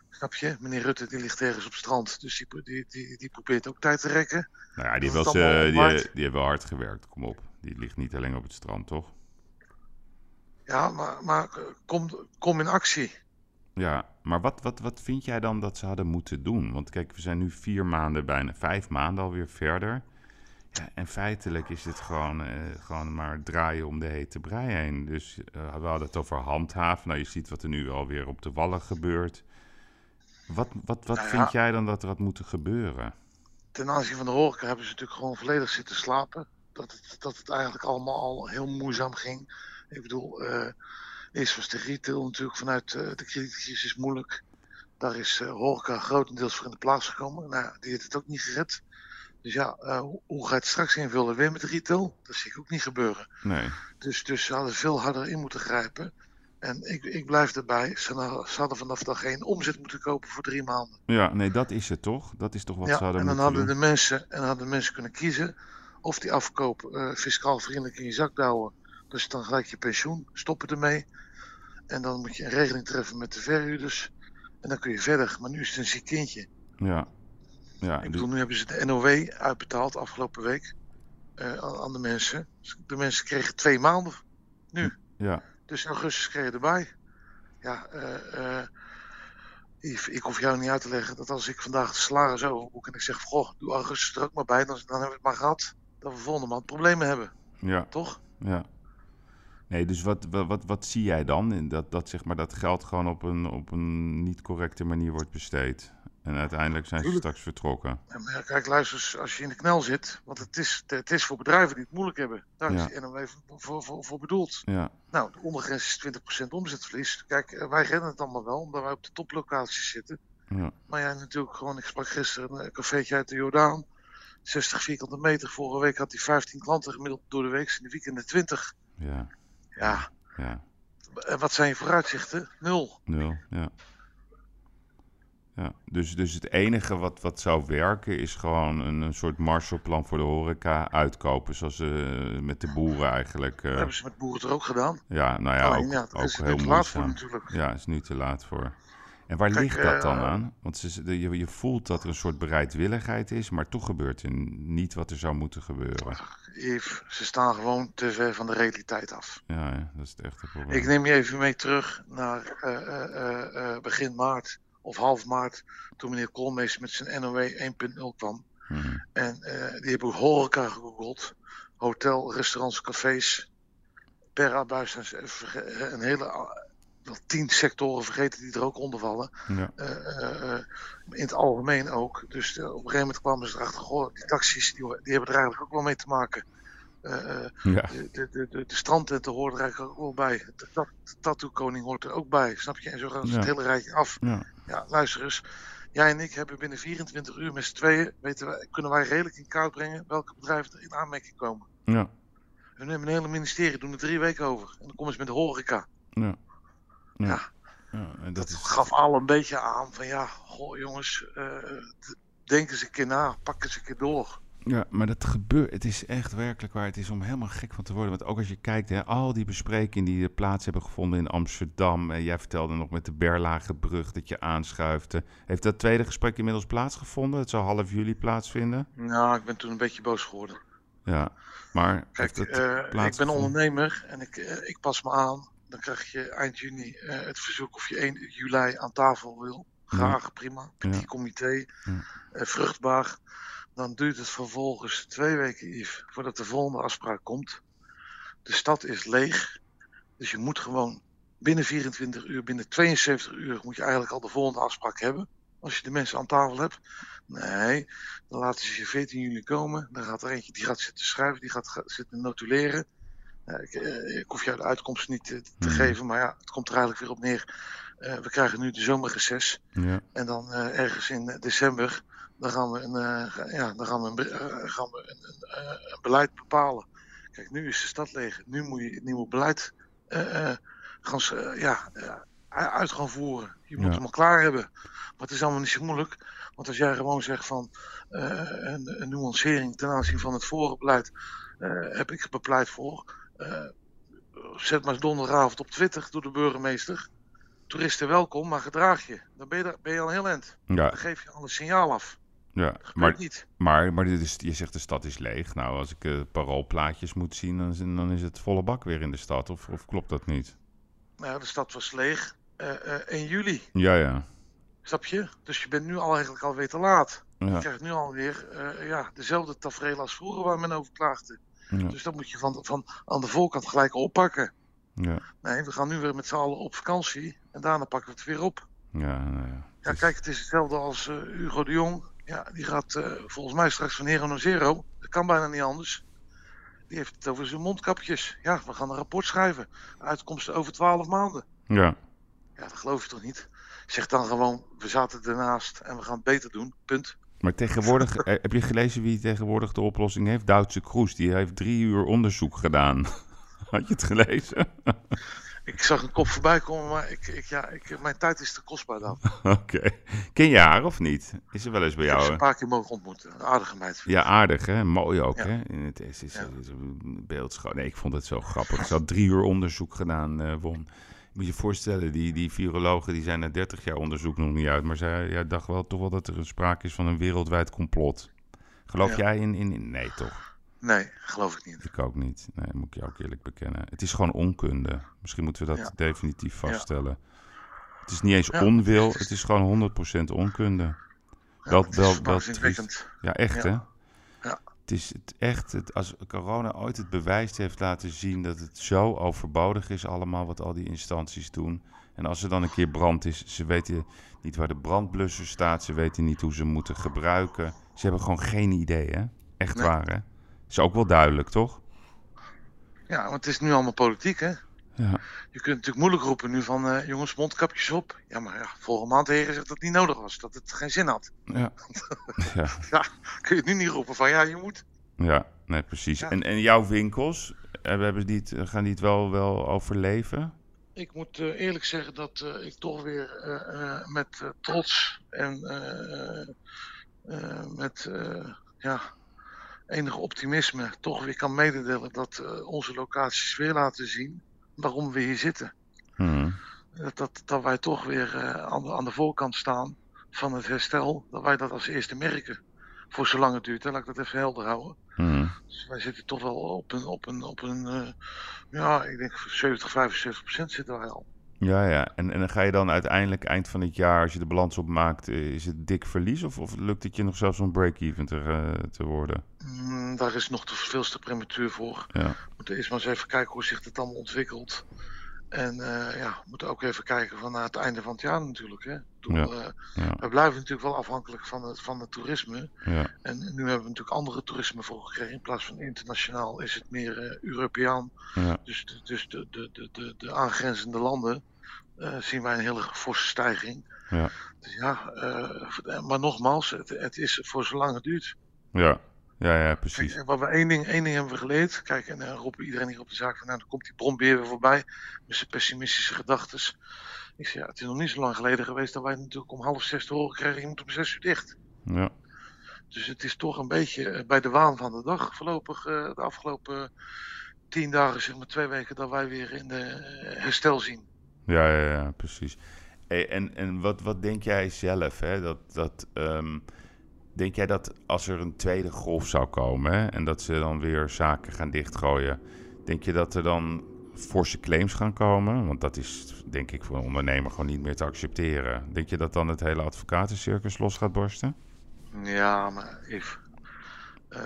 Snap je? Meneer Rutte die ligt ergens op het strand, dus die, die, die, die probeert ook tijd te rekken. Nou ja, die, allemaal eh, die, die heeft wel hard gewerkt, kom op. Die ligt niet alleen op het strand, toch? Ja, maar, maar eh, kom, kom in actie. Ja, maar wat, wat, wat vind jij dan dat ze hadden moeten doen? Want kijk, we zijn nu vier maanden, bijna vijf maanden alweer verder. Ja, en feitelijk is het gewoon, eh, gewoon maar draaien om de hete brei heen. Dus eh, we hadden het over handhaven. Nou, je ziet wat er nu alweer op de wallen gebeurt. Wat, wat, wat Nou ja. vind jij dan dat er had moeten gebeuren? Ten aanzien van de horeca hebben ze natuurlijk gewoon volledig zitten slapen. Dat het, dat het eigenlijk allemaal al heel moeizaam ging. Ik bedoel, eh, eerst was de retail natuurlijk vanuit de kredietcrisis moeilijk. Daar is horeca grotendeels voor in de plaats gekomen. Nou, die heeft het ook niet gered. Dus ja, eh, hoe- ga je het straks invullen? Weer met retail? Dat zie ik ook niet gebeuren. Nee. Dus, dus ze hadden veel harder in moeten grijpen. En ik, ik blijf erbij. Ze, hadden- ze hadden vanaf dag één omzet moeten kopen voor drie maanden. Ja, nee, dat is het toch? Dat is toch wat ja, ze hadden en dan hadden doen? de mensen, en dan hadden de mensen kunnen kiezen of die afkoop eh, fiscaal vriendelijk in je zak douwen. Dus dan gelijk je pensioen, stoppen ermee. En dan moet je een regeling treffen met de verhuurders. En dan kun je verder. Maar nu is het een ziek kindje. Ja. Ja Ik bedoel, nu hebben ze de NOW uitbetaald afgelopen week eh, aan de mensen. De mensen kregen twee maanden nu. ja. Dus in augustus kregen erbij. Ja, eh, Yves, ik hoef jou niet uit te leggen dat als ik vandaag de salaris overboek en ik zeg, goh, doe augustus er ook maar bij, dan, dan hebben we het maar gehad dat we volgende maand problemen hebben. Ja. Toch? Ja. Nee, dus wat, wat, wat, wat zie jij dan? In dat, dat, zeg maar, dat geld gewoon op een, op een niet correcte manier wordt besteed. En uiteindelijk zijn ze straks vertrokken. Ja, maar ja, kijk, luister, als je in de knel zit, want het is, het is voor bedrijven die het moeilijk hebben. Daar is die NOW voor, voor, voor, bedoeld. Ja. Nou, de ondergrens is 20% omzetverlies. Kijk, eh, wij redden het allemaal wel, omdat wij op de toplocaties zitten. Ja. Maar ja, natuurlijk gewoon, ik sprak gisteren een cafeetje uit de Jordaan. 60 vierkante meter. Vorige week had hij 15 klanten gemiddeld door de week. In de weekenden 20. Ja. Ja, Ja. en wat zijn je vooruitzichten? Nul. Nul. Ja. Ja, dus, dus het enige wat, wat zou werken is gewoon een, een soort Marshallplan voor de horeca uitkopen. Zoals eh met de boeren eigenlijk. Dat hebben ze met boeren er ook gedaan. Ja, nou ja, Alleen, ook, ja, ook is heel nu te laat voor moeizaam. natuurlijk. Ja, is nu te laat voor. En waar Kijk, ligt dat dan eh, aan? Want ze, de- je, je voelt dat er een soort bereidwilligheid is, maar toch gebeurt er niet wat er zou moeten gebeuren. Yves, ze staan gewoon te ver van de realiteit af. Ja, ja, dat is het echte probleem. Ik neem je even mee terug naar begin maart of half maart. Toen meneer Koolmees met zijn NOW 1.0 kwam. Mhm. En eh, die hebben horeca gegoogeld. Hotel, restaurants, cafés. Per abuis ze verge- een hele... a- wel tien sectoren vergeten die er ook onder vallen. Ja. Eh, eh, eh, in het algemeen ook. Dus eh, op een gegeven moment kwamen ze erachter... Goh, die taxis die, die hebben er eigenlijk ook wel mee te maken. Eh, eh, Ja. de, de, de, de, strandtenten horen er eigenlijk ook wel bij. De, tat- de tattoo koning hoort er ook bij. Snap je? En zo gaat Ja. het hele rijtje af. Ja. Luister eens. Jij en ik hebben binnen 24 uur met z'n tweeën, weten wij, kunnen wij redelijk in kaart brengen welke bedrijven er in aanmerking komen. Ja. We nemen een hele ministerie, doen er drie weken over. En dan komen ze met de horeca. Ja. Ja. Ja. Ja, en dat is... Gaf al een beetje aan van ja, goh jongens, d- denk eens een keer na, pak eens een keer door. Ja, maar dat gebeurt. Het is echt werkelijk waar. Het is om helemaal gek van te worden. Want ook als je kijkt, hè, al die besprekingen die er plaats hebben gevonden in Amsterdam. En jij vertelde nog met de Berlagebrug dat je aanschuifde. Heeft dat tweede gesprek inmiddels plaatsgevonden? Het zou half juli plaatsvinden. Nou, ik ben toen een beetje boos geworden. Ja, maar Kijk, eh, ik ben ondernemer en ik, eh, ik pas me aan. Dan krijg je eind juni eh, het verzoek of je 1 juli aan tafel wil. Graag, prima. Petit Ja. comité, Ja. vruchtbaar. Dan duurt het vervolgens twee weken, Yves, voordat de volgende afspraak komt. De stad is leeg. Dus je moet gewoon binnen 24 uur, binnen 72 uur, moet je eigenlijk al de volgende afspraak hebben. Als je de mensen aan tafel hebt. Nee, dan laten ze je 14 juli komen. Dan gaat er eentje die gaat zitten schrijven, die gaat, zitten notuleren. Nou, ik, eh, ik hoef jou de uitkomst niet te, te Mhm. geven, maar ja, het komt er eigenlijk weer op neer. Eh, we krijgen nu de zomerreces. Ja. En dan eh, ergens in eh, december, dan gaan we een, eh, ja, dan gaan we een, eh, gaan we een, een, eh, een beleid bepalen. Kijk, nu is de stad leeg. Nu moet je het nieuwe beleid gaan, ja, uit gaan voeren. Je moet Ja. hem al klaar hebben. Maar het is allemaal niet zo moeilijk. Want als jij gewoon zegt van een, een nuancering ten aanzien van het vorige beleid, eh, heb ik bepleit voor. Zet maar donderdagavond op Twitter door de burgemeester. Toeristen welkom, maar gedraag je. Dan ben je, daar- ben je al heel eind. Ja. Dan geef je al een signaal af. Ja, maar, niet. maar, maar dit is, je zegt de stad is leeg. Nou, als ik eh paroolplaatjes moet zien, dan is, dan is het volle bak weer in de stad. Of, of klopt dat niet? Nou, ja, de stad was leeg eh, 1 juli. Ja, ja. Snap je? Dus je bent nu al eigenlijk alweer te laat. Ja. Je krijgt nu alweer ja, dezelfde tafereel als vroeger waar men over klaagde. Ja. Dus dat moet je van, van aan de voorkant gelijk oppakken. Ja, Nee, we gaan nu weer met z'n allen op vakantie. En daarna pakken we het weer op. ja, nou ja. Ja, kijk, het is hetzelfde als Hugo de Jong. Ja, die gaat eh, volgens mij straks van Hero naar Zero. Dat kan bijna niet anders. Die heeft het over zijn mondkapjes. Ja, we gaan een rapport schrijven. Uitkomsten over twaalf maanden. Ja, Ja, dat geloof je toch niet? Zeg dan gewoon, we zaten ernaast en we gaan het beter doen. Punt. maar tegenwoordig, eh, heb je gelezen wie tegenwoordig de oplossing heeft? Duitse Kroes, die heeft drie uur onderzoek gedaan. Had je het gelezen? Ik zag een kop voorbij komen, maar ik, ik, ja, ik, mijn tijd is te kostbaar dan. Oké. Ken je haar of niet? Is ze wel eens bij Ik heb jou? ze een paar keer mogen ontmoeten. Een aardige meid. Ja, aardig hè? Mooi ook Ja. hè? In het is, is, een beeldschoon. Nee, ik vond het zo grappig. Ze had drie uur onderzoek gedaan, eh Won. Je moet je voorstellen, die, die virologen die zijn na 30 jaar onderzoek nog niet uit. Maar zij ja, dacht wel toch wel dat er een sprake is van een wereldwijd complot. Geloof Ja. jij in, in, in- Nee, toch? Nee, geloof ik niet. Ik ook niet. Nee, moet ik je ook eerlijk bekennen. Het is gewoon onkunde. Misschien moeten we dat Ja. definitief Ja. vaststellen. Het is niet eens Ja, onwil, het is- het is gewoon 100% onkunde. Wel, het is wel. Ja, echt hè? Ja. Het is het echt, het, als corona ooit het bewijs heeft laten zien dat het zo overbodig is allemaal wat al die instanties doen. En als er dan een keer brand is, ze weten niet waar de brandblusser staat, ze weten niet hoe ze moeten gebruiken. Ze hebben gewoon geen idee hè? Echt Nee. waar hè? Is ook wel duidelijk toch? Ja, want het is nu allemaal politiek, hè? Ja. Je kunt natuurlijk moeilijk roepen nu van, eh, jongens, mondkapjes op. Ja, maar ja, volgende maand heren zegt dat het niet nodig was, dat het geen zin had. Ja. ja. Ja, kun je het nu niet roepen van, ja, je moet. Ja, nee, precies. Ja. En, en jouw winkels, eh, hebben die het, gaan die het wel, wel overleven? Ik moet eh, eerlijk zeggen dat eh, ik toch weer eh, eh, met eh, trots en eh, eh, met eh, ja, enig optimisme toch weer kan mededelen dat eh, onze locaties weer laten zien waarom we hier zitten. Hmm. Dat, dat, dat wij toch weer eh, aan, de, aan de voorkant staan van het herstel, dat wij dat als eerste merken. Voor zolang het duurt, hè, laat ik dat even helder houden. Hmm. Dus wij zitten toch wel op een, op een, op een eh, ja, ik denk 70, 75 procent zitten wij al. Ja, ja. En, en dan ga je dan uiteindelijk eind van het jaar, als je de balans opmaakt, eh, is het dik verlies? Of, of lukt het je nog zelfs om break-even te, eh, te worden? Mm, daar is nog te veel te prematuur voor. Ja. We moeten eerst maar eens even kijken hoe zich het allemaal ontwikkelt. En eh, ja, we moeten ook even kijken van naar het einde van het jaar natuurlijk. Hè. Bedoel, Ja. eh, Ja. We blijven natuurlijk wel afhankelijk van het, van het toerisme. Ja. En nu hebben we natuurlijk andere toerisme voor gekregen. In plaats van internationaal is het meer eh Europeaan. Ja. Dus, de, dus de, de, de, de, de aangrenzende landen eh, zien wij een hele forse stijging. Ja. Dus ja, maar nogmaals, het, het is voor zolang het duurt. Ja. Ja, ja, precies. Kijk, wat we één ding, één ding hebben we geleerd. Kijk, en dan roept iedereen hier op de zaak van, nou, dan komt die brombeer weer voorbij met zijn pessimistische gedachten. Ik ja, het is nog niet zo lang geleden geweest dat wij natuurlijk om half zes te horen kregen, je moet om zes uur dicht. Ja. Dus het is toch een beetje eh, bij de waan van de dag voorlopig eh, de afgelopen tien dagen, zeg maar twee weken, dat wij weer in de eh, herstel zien. Ja, ja, ja, precies. Hey, en en wat, wat denk jij zelf? Hè? Dat, dat, ehm, denk jij dat als er een tweede golf zou komen hè, en dat ze dan weer zaken gaan dichtgooien, denk je dat er dan forse claims gaan komen? Want dat is denk ik voor een ondernemer gewoon niet meer te accepteren. Denk je dat dan het hele advocatencircus los gaat borsten? Ja, maar Yves, eh,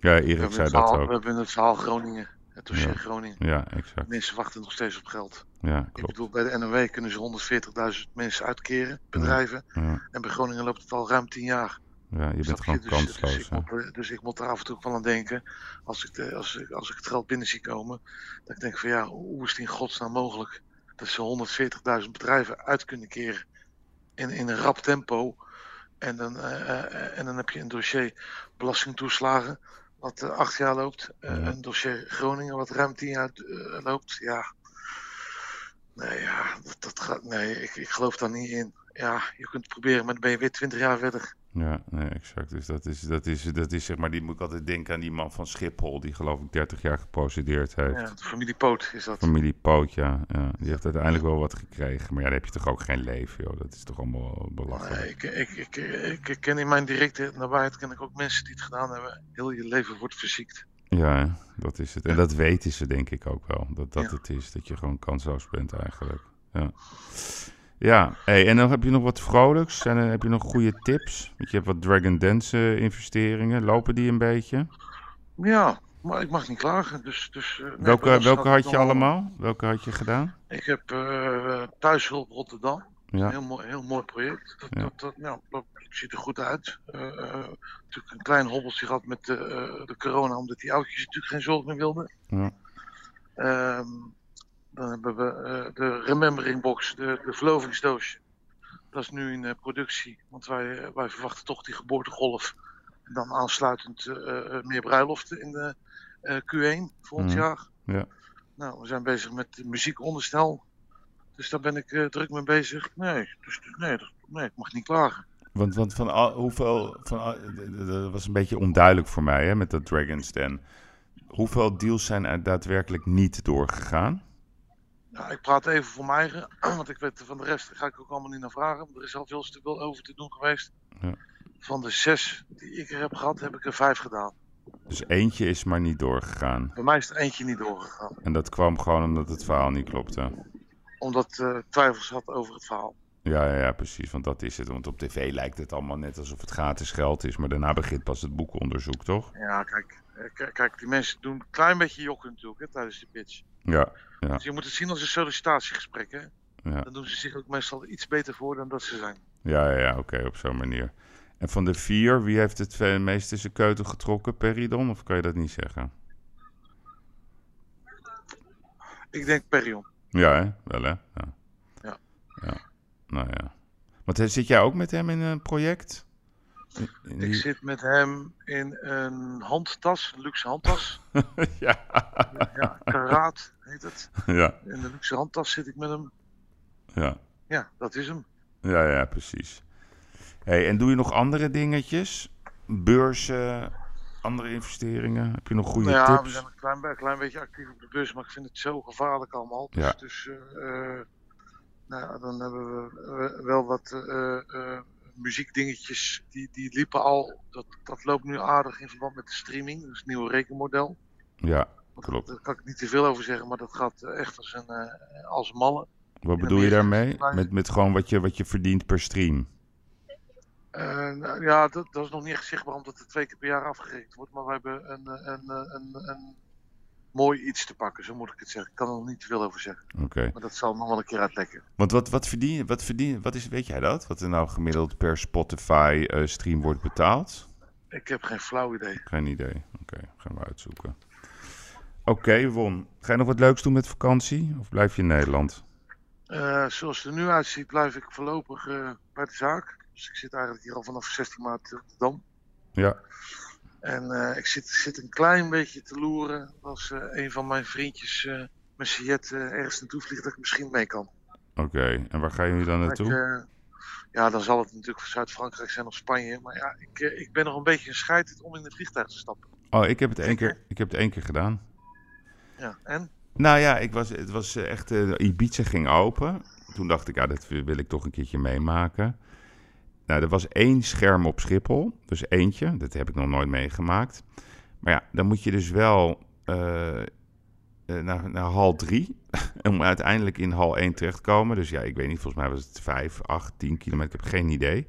Ja, Erik zei dat verhaal, ook. we hebben het verhaal Groningen, het dossier Ja. Groningen. Ja, exact. Mensen wachten nog steeds op geld. Ja, Ik bedoel, bij de NOW kunnen ze 140.000 mensen uitkeren, bedrijven. Ja, En bij Groningen loopt het al ruim 10 jaar. Ja je bent gewoon Dus, dus, kansloos. ik hè? moet, dus ik moet er af en toe wel aan denken. Als ik, de, als, ik, als ik het geld binnen zie komen. Dat ik denk van ja, hoe is het in godsnaam mogelijk. Dat ze 140.000 bedrijven uit kunnen keren. In, in een rap tempo. En dan, eh, eh, en dan heb je een dossier belastingtoeslagen. Wat eh, acht jaar loopt. Eh, Ja. Een dossier Groningen wat ruim 10 jaar eh, loopt. Ja. Nee, ja, dat, dat gaat. Nee, ik, ik geloof daar niet in. Ja, je kunt het proberen, maar dan ben je weer 20 jaar verder. Ja, nee, exact. Dus dat is, dat is, dat is zeg maar, die moet ik altijd denken aan die man van Schiphol, die geloof ik 30 jaar geprocedeerd heeft. Ja, familie Poot is dat. Familie Poot, ja, ja. Die heeft uiteindelijk wel wat gekregen. Maar ja, dan heb je toch ook geen leven, joh. Dat is toch allemaal belachelijk. Nee, ik, ik, ik, ik, ken in mijn directe nabijheid ken ik ook mensen die het gedaan hebben. Heel je leven wordt verziekt. Ja, dat is het. En dat weten ze denk ik ook wel. Dat dat Ja. het is. Dat je gewoon kansloos bent eigenlijk. Ja. Ja, hey, en dan heb je nog wat vrolijks. En dan heb je nog goede tips. Want je hebt wat Dragon Dance eh, investeringen. Lopen die een beetje? Ja, maar ik mag niet klagen. Dus, dus, eh, nee, welke had je allemaal? Welke had je gedaan? Ik heb eh Thuishulp Rotterdam. Ja. Een heel mooi, heel mooi project. Dat, Ja. dat, dat ziet er goed uit. Natuurlijk een klein hobbeltje gehad met de, de corona, omdat die oudjes natuurlijk geen zorg meer wilden. Ja. Ehm, dan hebben we eh, de Remembering Box, de, de verlovingsdoosje. Dat is nu in eh, productie, want wij, eh, wij verwachten toch die geboortegolf. En dan aansluitend eh, eh, meer bruiloften in de eh, Q1 volgend Mhm. jaar. Ja. Nou, we zijn bezig met muziekonderstel. Dus daar ben ik eh, druk mee bezig. Nee, dus, nee, dat- nee, ik mag niet klagen. Want, want van al, hoeveel. Van al- dat was een beetje onduidelijk voor mij hè, met dat Dragon's Den. Hoeveel deals zijn er daadwerkelijk niet doorgegaan? Ja, ik praat even voor mijn eigen, want ik weet van de rest ga ik ook allemaal niet naar vragen. Er is al veel te veel over te doen geweest. Ja. Van de zes die ik er heb gehad, heb ik er vijf gedaan. Dus eentje is maar niet doorgegaan. Bij mij is er eentje niet doorgegaan. En dat kwam gewoon omdat het verhaal niet klopte. Omdat eh twijfels had over het verhaal. Ja, ja, ja, precies. Want dat is het. Want op tv lijkt het allemaal net alsof het gratis geld is. Maar daarna begint pas het boekonderzoek, toch? Ja, kijk, eh, kijk die mensen doen een klein beetje jokken natuurlijk hè, tijdens de pitch. Ja, ja, Dus je moet het zien als een sollicitatiegesprek. Hè? ja. Dan doen ze zich ook meestal iets beter voor dan dat ze zijn. Ja, ja, ja oké, op zo'n manier. En van de vier, wie heeft het meest in zijn keutel getrokken? Peridon? Of kan je dat niet zeggen? Ik denk Perion. Ja, hè? Wel, hè? Ja. Ja. ja. Nou ja. Want zit jij ook met hem in een project? Ik zit met hem in een handtas, een luxe handtas. ja. Ja, Karaat heet het. Ja. In de luxe handtas zit ik met hem. Ja. Ja, dat is hem. Ja, ja, precies. Hey, en doe je nog andere dingetjes? Beurzen, andere investeringen? Heb je nog goede nou ja, we tips? zijn een klein, be- klein beetje actief op de beurs, maar ik vind het zo gevaarlijk allemaal. Dus, Ja. dus eh, eh, nou, ja, dan hebben we wel wat eh, muziekdingetjes, die, die liepen al. Dat, dat loopt nu aardig in verband met de streaming, dus het nieuwe rekenmodel. Ja, klopt. Daar kan ik niet te veel over zeggen, maar dat gaat eh, echt als een, eh, als malle. Wat bedoel je daarmee? Met, met gewoon wat je, wat je verdient per stream? Eh, nou, ja, dat, dat is nog niet echt zichtbaar omdat het twee keer per jaar afgerekend wordt. Maar we hebben een, een, een, een mooi iets te pakken, zo moet ik het zeggen. Ik kan er nog niet veel over zeggen. Oké. Maar dat zal nog wel een keer uitlekken. Want wat, wat verdien je, wat verdien wat is, weet jij dat? Wat er nou gemiddeld per Spotify eh, stream wordt betaald? Ik heb geen flauw idee. Geen idee. Oké, gaan we uitzoeken. Oké, Won. Ga je nog wat leuks doen met vakantie? Of blijf je in Nederland? Eh, zoals het er nu uitziet, blijf ik voorlopig eh, bij de zaak. Dus ik zit eigenlijk hier al vanaf 16 maart op de Dam. Ja. En eh, ik zit, zit een klein beetje te loeren als eh, een van mijn vriendjes met eh, ergens naartoe vliegt dat ik misschien mee kan. Oké, en waar gaan jullie dan Dat naartoe? je- ja, dan zal het natuurlijk van Zuid-Frankrijk zijn of Spanje. Maar ja, ik, ik ben nog een beetje gescheiterd om in het vliegtuig te stappen. Oh, ik heb het één keer, ik heb het één keer gedaan. Ja, en? Nou ja, ik was, het was echt. Ibiza ging open. Toen dacht ik, ja, dat wil ik toch een keertje meemaken. Nou, er was één scherm op Schiphol. Dus eentje. Dat heb ik nog nooit meegemaakt. Maar ja, dan moet je dus wel eh, eh, naar, naar hal 3. om uiteindelijk in hal 1 terecht te komen. Dus ja, ik weet niet, volgens mij was het 5, 8, 10 kilometer. Ik heb geen idee.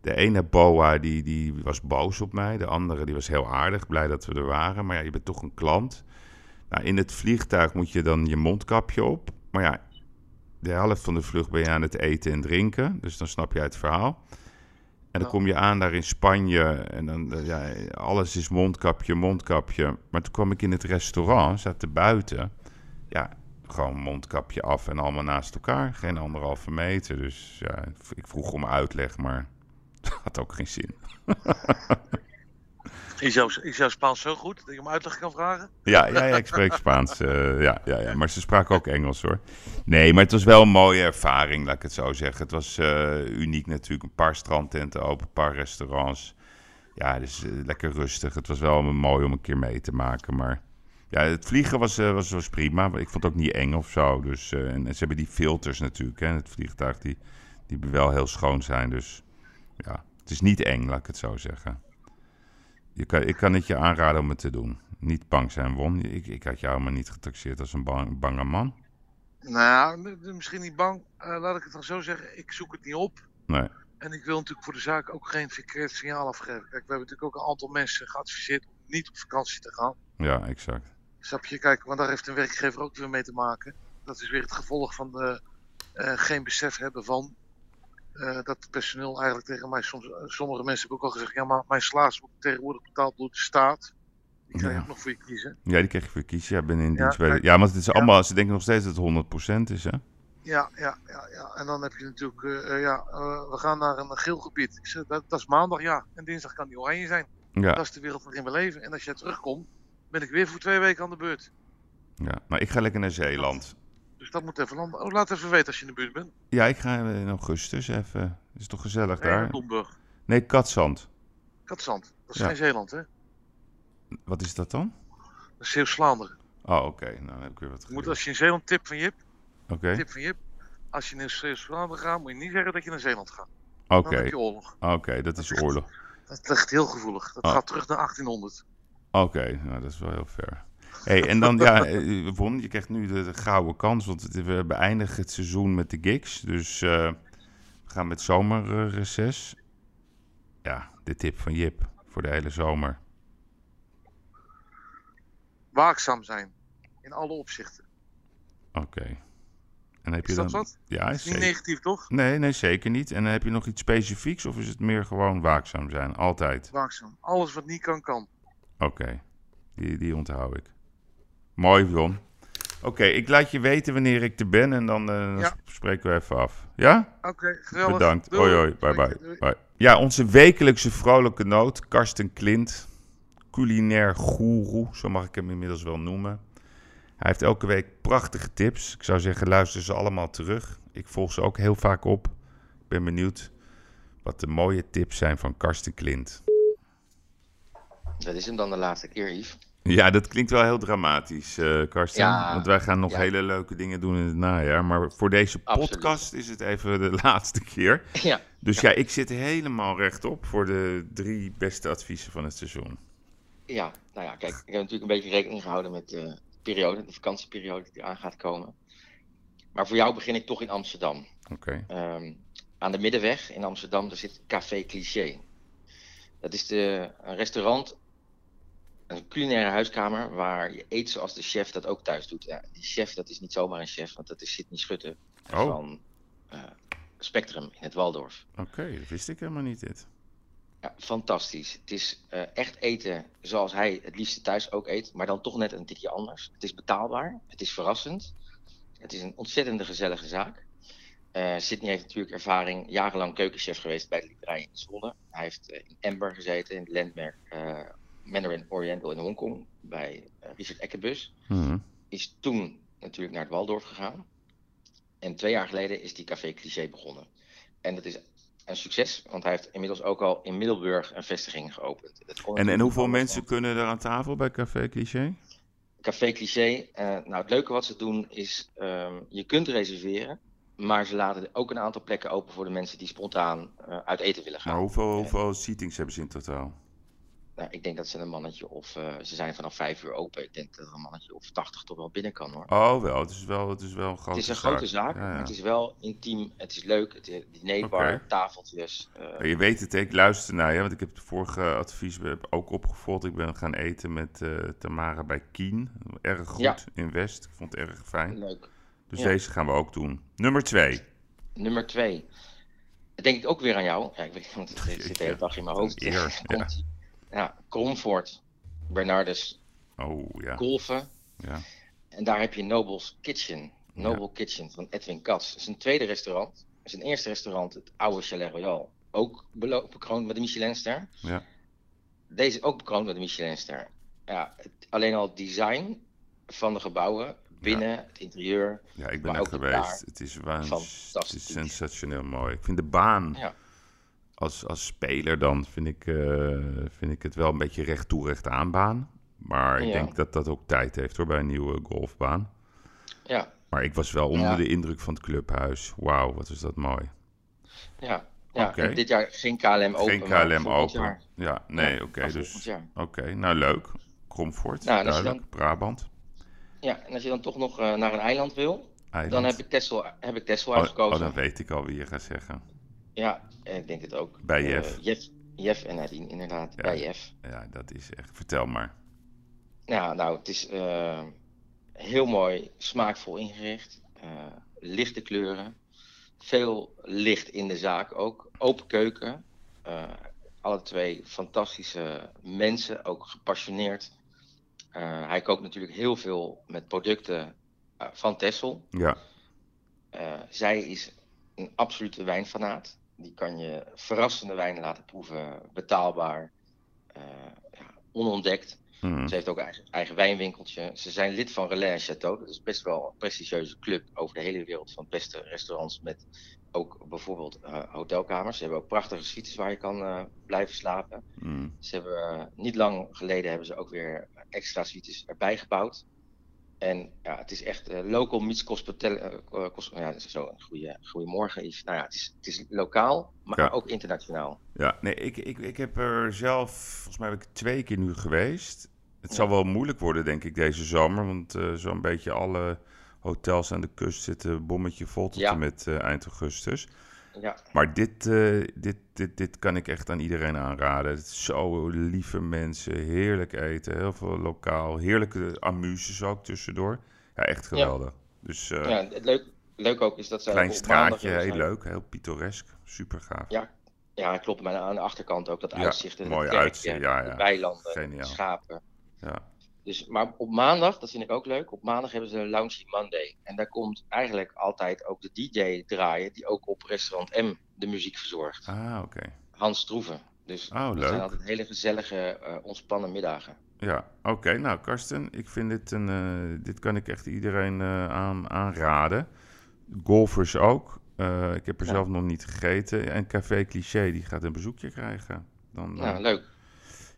De ene boa die, die was boos op mij. De andere die was heel aardig, blij dat we er waren. Maar ja, je bent toch een klant. Nou, in het vliegtuig moet je dan je mondkapje op. Maar ja, de helft van de vlucht ben je aan het eten en drinken. Dus dan snap je het verhaal. En dan kom je aan daar in Spanje. En dan, eh, ja, alles is mondkapje, mondkapje. Maar toen kwam ik in het restaurant, zaten buiten. Ja, gewoon mondkapje af en allemaal naast elkaar. Geen anderhalve meter. Dus ja, ik vroeg om uitleg, maar dat had ook geen zin. Is jouw, Spaans zo goed dat je hem uitleg kan vragen? Ja, ja, ik spreek Spaans. eh, ja, ja, ja, maar ze spraken ook Engels hoor. Nee, maar het was wel een mooie ervaring, laat ik het zo zeggen. Het was eh, uniek natuurlijk. Een paar strandtenten open, een paar restaurants. Ja, dus lekker rustig. Het was wel mooi om een keer mee te maken. Maar ja, het vliegen was, was, was prima. Ik vond het ook niet eng of zo. Dus, en, en ze hebben die filters natuurlijk. Hè, het vliegtuig die, die wel heel schoon zijn. Dus ja, het is niet eng, laat ik het zo zeggen. Je kan, ik kan het je aanraden om het te doen. Niet bang zijn, Won. Ik, ik had jou maar niet getaxeerd als een bang, bange man. Nou, misschien niet bang. Eh, laat ik het dan zo zeggen. Ik zoek het niet op. Nee. En ik wil natuurlijk voor de zaak ook geen verkeerd signaal afgeven. Kijk, we hebben natuurlijk ook een aantal mensen geadviseerd om niet op vakantie te gaan. Ja, exact. Snap je? Kijk, want daar heeft een werkgever ook weer mee te maken. Dat is weer het gevolg van de, eh, geen besef hebben van. Eh, dat personeel eigenlijk tegen mij soms. sommige mensen hebben ook al gezegd: ja, maar mijn salaris wordt tegenwoordig betaald door de staat. Die je Ja. nog voor je kiezen. Ja, die kreeg je voor kiezen. Ja, binnen in Ja, dienst kijk, Ja, want het is ja. allemaal... Ze denken nog steeds dat het 100% is, hè? Ja, ja, ja, ja. En dan heb je natuurlijk, eh, eh, ja, we gaan naar een geel gebied. Ik zeg, dat, dat is maandag, ja. En dinsdag kan die oranje zijn. Ja. Dat is de wereld waarin we leven. En als jij terugkomt, ben ik weer voor twee weken aan de beurt. Ja, maar ik ga lekker naar Zeeland. Dus dat moet even landen. Oh, laat even weten als je in de buurt bent. Ja, ik ga in augustus even. Is toch gezellig Nee, daar? Domburg. Nee, Katzand. Katzand. Dat is Ja. geen Zeeland, hè? Wat is dat dan? Dat is Zeeuws-Vlaanderen. Oh, oké. Nou, dan heb ik weer wat moet als je in Zeeland tip van Jip. Oké. Tip van Jip. Als je naar Zeeuws-Vlaanderen gaat, moet je niet zeggen dat je naar Zeeland gaat. Oké. Dan heb je oorlog. Oké, dat is oorlog. Dat ligt heel gevoelig. Dat Oh. gaat terug naar 1800. Oké, nou dat is wel heel ver. Hey, en dan, ja, eh, Won, je krijgt nu de, de gouden kans, want we beëindigen het seizoen met de gigs. Dus eh, we gaan met zomerreces. Ja, de tip van Jip voor de hele zomer. Waakzaam zijn. In alle opzichten. Oké. En heb je Is dat dan... wat? Ja, Dat is niet negatief, toch? Nee, nee, zeker niet. En heb je nog iets specifieks of is het meer gewoon waakzaam zijn? Altijd. Waakzaam. Alles wat niet kan, kan. Oké, die, die onthoud ik. Mooi, Jon. Oké, ik laat je weten wanneer ik er ben en dan, eh, Ja. spreken we even af. Ja? Oké, geweldig. Bedankt. Doei. Hoi, hoi. Bye, bye. doei. bye. Ja, onze wekelijkse vrolijke noot, Karsten Klint. Culinair goeroe, zo mag ik hem inmiddels wel noemen. Hij heeft elke week prachtige tips. Ik zou zeggen, luister ze allemaal terug. Ik volg ze ook heel vaak op. Ik ben benieuwd wat de mooie tips zijn van Karsten Klint. Dat is hem dan de laatste keer, Yves. Ja, dat klinkt wel heel dramatisch, eh Karsten. Ja, want wij gaan nog ja. hele leuke dingen doen in het najaar. Maar voor deze Absoluut. podcast is het even de laatste keer. Ja. Dus ja. ik zit helemaal rechtop voor de drie beste adviezen van het seizoen. Ja, nou ja, kijk, ik heb natuurlijk een beetje rekening gehouden met de periode, de vakantieperiode die eraan gaat komen. Maar voor jou begin ik toch in Amsterdam. Oké. Ehm, aan de Middenweg in Amsterdam, daar zit Café Cliché. Dat is de, een restaurant, een culinaire huiskamer waar je eet zoals de chef dat ook thuis doet. Ja, die chef, dat is niet zomaar een chef, want dat is Sidney Schutte Oh. van eh, Spectrum in het Waldorf. Oké, dat wist ik helemaal niet dit. Ja, fantastisch. Het is eh, echt eten zoals hij het liefste thuis ook eet, maar dan toch net een tikje anders. Het is betaalbaar, het is verrassend. Het is een ontzettende gezellige zaak. Eh Sydney heeft natuurlijk ervaring, jarenlang keukenchef geweest bij de Liederij in Zwolle. Hij heeft in Amber gezeten, in het landmerk Mandarin Oriental in Hongkong, bij eh, Richard Eckebus. Mhm. Is toen natuurlijk naar het Waldorf gegaan. En twee jaar geleden is die Café Cliché begonnen. En dat is een succes, want hij heeft inmiddels ook al in Middelburg een vestiging geopend. En, en hoeveel mensen kunnen er aan tafel bij Café Cliché? Café Cliché, eh, nou het leuke wat ze doen is, ehm, je kunt reserveren, maar ze laten ook een aantal plekken open voor de mensen die spontaan eh, uit eten willen gaan. Maar hoeveel, hoeveel seatings hebben ze in totaal? Nou, ik denk dat ze een mannetje of, eh, ze zijn vanaf vijf uur open, ik denk dat er een mannetje of tachtig toch wel binnen kan hoor. Oh, wel. Het is wel, het is wel een grote het is een zaak. grote zaak, Ja, ja. maar het is wel intiem, het is leuk, het is dinerbar, tafeltjes. eh, Je weet het, ik luister naar je, want ik heb het vorige advies ook opgevolgd. Ik ben gaan eten met eh, Tamara bij Kien. Erg goed Ja. in West. Ik vond het erg fijn. Leuk. Dus deze gaan we ook doen. Nummer twee. Nummer twee. Denk ik ook weer aan jou. Ja, ik weet, want het zit de hele dag in mijn hoofd. eer, ja. Ja, Cromford, Bernardus, Oh, ja. Golfen. Ja. En daar heb je Noble's Kitchen. Noble Kitchen van Edwin Katz. Dat is een tweede restaurant. Zijn eerste restaurant, het oude Chalet Royal. Ook bekroond met de Michelinster. Ja. Deze ook bekroond met de Michelinster. Ja, het, alleen al het design van de gebouwen, binnen, het interieur. Ja, ik ben er geweest. Het is, waans... het is sensationeel mooi. Ik vind de baan Ja. Als, als speler dan vind ik, eh, vind ik het wel een beetje recht toe recht aan baan. Maar ik Ja. denk dat dat ook tijd heeft hoor bij een nieuwe golfbaan. Ja, Maar ik was wel onder Ja. de indruk van het clubhuis. Wauw, wat is dat mooi. ja. ja. Dit jaar geen KLM open. Geen KLM open. jaar. Ja, nee, oké. dus. Oké, nou leuk. Kromvoort, Nou, duidelijk. Brabant. Ja, en als je dan toch nog eh, naar een eiland wil, Eiland. dan heb ik Texel, heb ik Texel Oh, uitgekozen. oh, dan weet ik al wie je gaat zeggen. Ja, en ik denk het ook. Bij Eh, Jeff. Jeff, Jeff en Nadine, inderdaad. Ja. Bij Jeff. Ja, dat is echt. Vertel maar. Ja, nou, het is eh, heel mooi, smaakvol ingericht. eh, lichte kleuren. Veel licht in de zaak ook. Open keuken. eh, alle twee fantastische mensen, ook gepassioneerd. Eh, hij kookt natuurlijk heel veel met producten eh, van Tessel. Ja. Eh, zij is een absolute wijnfanaat. Die kan je verrassende wijnen laten proeven, betaalbaar, eh, ja, onontdekt. Mhm. Ze heeft ook een eigen, eigen wijnwinkeltje. Ze zijn lid van Relais Chateau. Dat is best wel een prestigieuze club over de hele wereld van beste restaurants met ook bijvoorbeeld eh, hotelkamers. Ze hebben ook prachtige suites waar je kan eh, blijven slapen. Mm. Ze hebben niet lang geleden hebben ze ook weer extra suites erbij gebouwd. En ja, het is echt eh, local meets hospital. eh, eh, ja, dat is zo een goede, goedemorgen. Yves. Nou ja, het is, het is lokaal, maar Ja. ook internationaal. Ja, nee, ik, ik, ik heb er zelf, volgens mij ben ik twee keer nu geweest. Het zal wel moeilijk worden, denk ik, deze zomer. Want zo'n beetje alle hotels aan de kust zitten bommetje vol tot en met eind augustus. Ja. Maar dit, eh, dit, dit, dit kan ik echt aan iedereen aanraden. Het is zo lieve mensen, heerlijk eten, heel veel lokaal, heerlijke amuses ook tussendoor. Ja, echt geweldig. Dus eh, ja, het leuk, leuk ook is dat zij klein straatje, heel leuk, heel pittoresk, super gaaf. Ja, ja, klopt. Maar aan de achterkant ook dat Ja, uitzicht. en het mooi uitzicht, ja, ja. De weilanden, Geniaal. schapen. Ja. Dus, maar op maandag, dat vind ik ook leuk, op maandag hebben ze een Lounge Monday. En daar komt eigenlijk altijd ook de DJ draaien, die ook op restaurant M de muziek verzorgt. Ah, oké. Hans Stroeven. Dus Oh, dat leuk. zijn altijd hele gezellige, eh, ontspannen middagen. Ja, oké. Nou, Karsten, ik vind dit een. eh, dit kan ik echt iedereen eh, aan, aanraden. Golfers ook. Ik heb er Ja. zelf nog niet gegeten. En Café Cliché, die gaat een bezoekje krijgen. Dan, Nou, eh, leuk.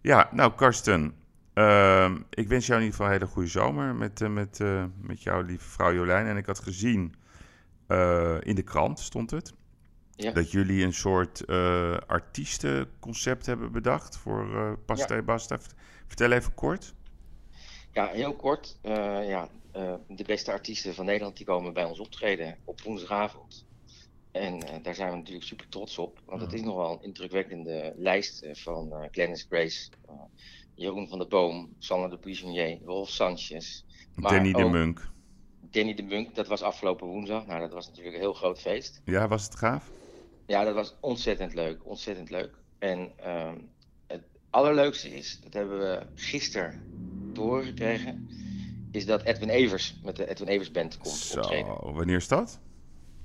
Ja, nou, Karsten. Ehm, ik wens jou in ieder geval een hele goede zomer met, eh, met, eh, met jouw lieve vrouw Jolijn. En ik had gezien eh, in de krant, stond het. Ja. Dat jullie een soort artiestenconcept hebben bedacht voor Pasta Ja. Basta. Vertel even kort. Ja, heel kort. ja, de beste artiesten van Nederland die komen bij ons optreden op woensdagavond. En daar zijn we natuurlijk super trots op. Want het is nogal een indrukwekkende lijst van Glennis Grace, Jeroen van der Boom, Sander de Buissonnier, Rolf Sanchez. maar Danny de Munk. Danny de Munk, dat was afgelopen woensdag. Nou, dat was natuurlijk een heel groot feest. Ja, was het gaaf? Ja, dat was ontzettend leuk. Ontzettend leuk. En ehm, het allerleukste is, dat hebben we gisteren te horen gekregen, is dat Edwin Evers met de Edwin Evers Band komt optreden. Zo, wanneer is dat?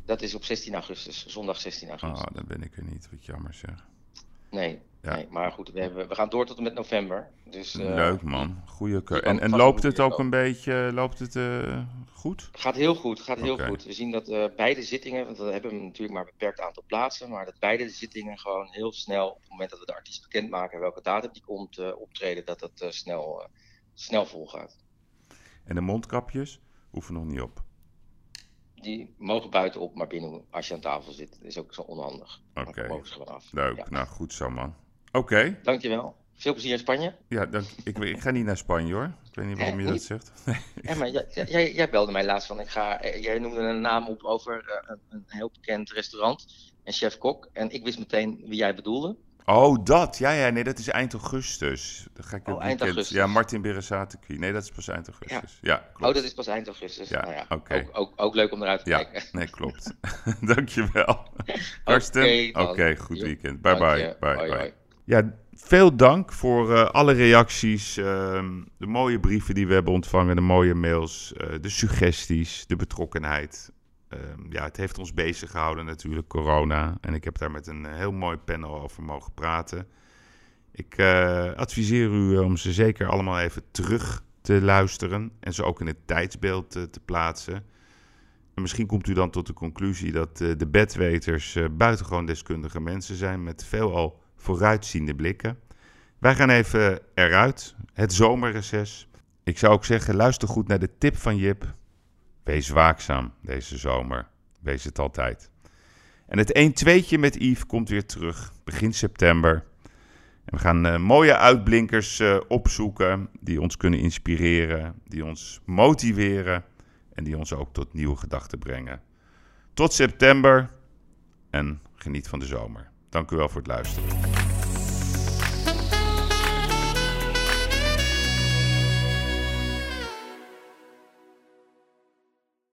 Dat is op 16 augustus, zondag 16 augustus. Ah, dan ben ik er niet. Wat jammer zeg. Nee, Ja. nee, maar goed, we, hebben, we gaan door tot en met november. Dus, eh, Leuk man, goede keuze. En, en vast loopt het ook een beetje, loopt het eh, goed? Gaat heel goed, gaat heel goed. We zien dat eh, beide zittingen, want we hebben natuurlijk maar een beperkt aantal plaatsen, maar dat beide zittingen gewoon heel snel, op het moment dat we de artiest bekendmaken welke datum die komt eh, optreden, dat dat eh, snel, eh, snel vol gaat. En de mondkapjes hoeven nog niet op. Die mogen buiten op, maar binnen als je aan tafel zit. Is ook zo onhandig. Oké, Dan mogen ze gewoon af. leuk. Ja. Nou, goed zo man. Oké. Dankjewel. Veel plezier in Spanje. Ja, dank, ik, ik ga niet naar Spanje hoor. Ik weet niet waarom Eh, je dat zegt. Ja, maar jij, jij, belde mij laatst van, ik ga, eh, jij noemde een naam op over eh, een, een heel bekend restaurant, en chef-kok. En ik wist meteen wie jij bedoelde. Oh, dat. Ja, ja, nee, dat is eind augustus. Dan ga ik Oh, eind augustus. Ja, Martin Beresateki. Nee, dat is pas eind augustus. Ja, klopt. Oh, dat is pas eind augustus. Ja, nou ja, oké. ook, ook, ook leuk om eruit te Ja, kijken. nee, klopt. Dankjewel. Karsten, oké, dan. goed Jo, weekend. Bye bye. bye, bye. Ja, veel dank voor eh, alle reacties, ehm, de mooie brieven die we hebben ontvangen, de mooie mails, eh, de suggesties, de betrokkenheid. Ehm, ja, het heeft ons bezig gehouden natuurlijk, corona. En ik heb daar met een heel mooi panel over mogen praten. Ik eh, adviseer u eh, om ze zeker allemaal even terug te luisteren en ze ook in het tijdsbeeld eh, te plaatsen. En misschien komt u dan tot de conclusie dat de bedweters buitengewoon deskundige mensen zijn met veelal vooruitziende blikken. Wij gaan even eruit, het zomerreces. Ik zou ook zeggen, luister goed naar de tip van Jip. Wees waakzaam deze zomer. Wees het altijd. En het 1-2'tje met Yves komt weer terug, begin september. En we gaan eh, mooie uitblinkers eh, opzoeken die ons kunnen inspireren, die ons motiveren en die ons ook tot nieuwe gedachten brengen. Tot september en geniet van de zomer. Dank u wel voor het luisteren.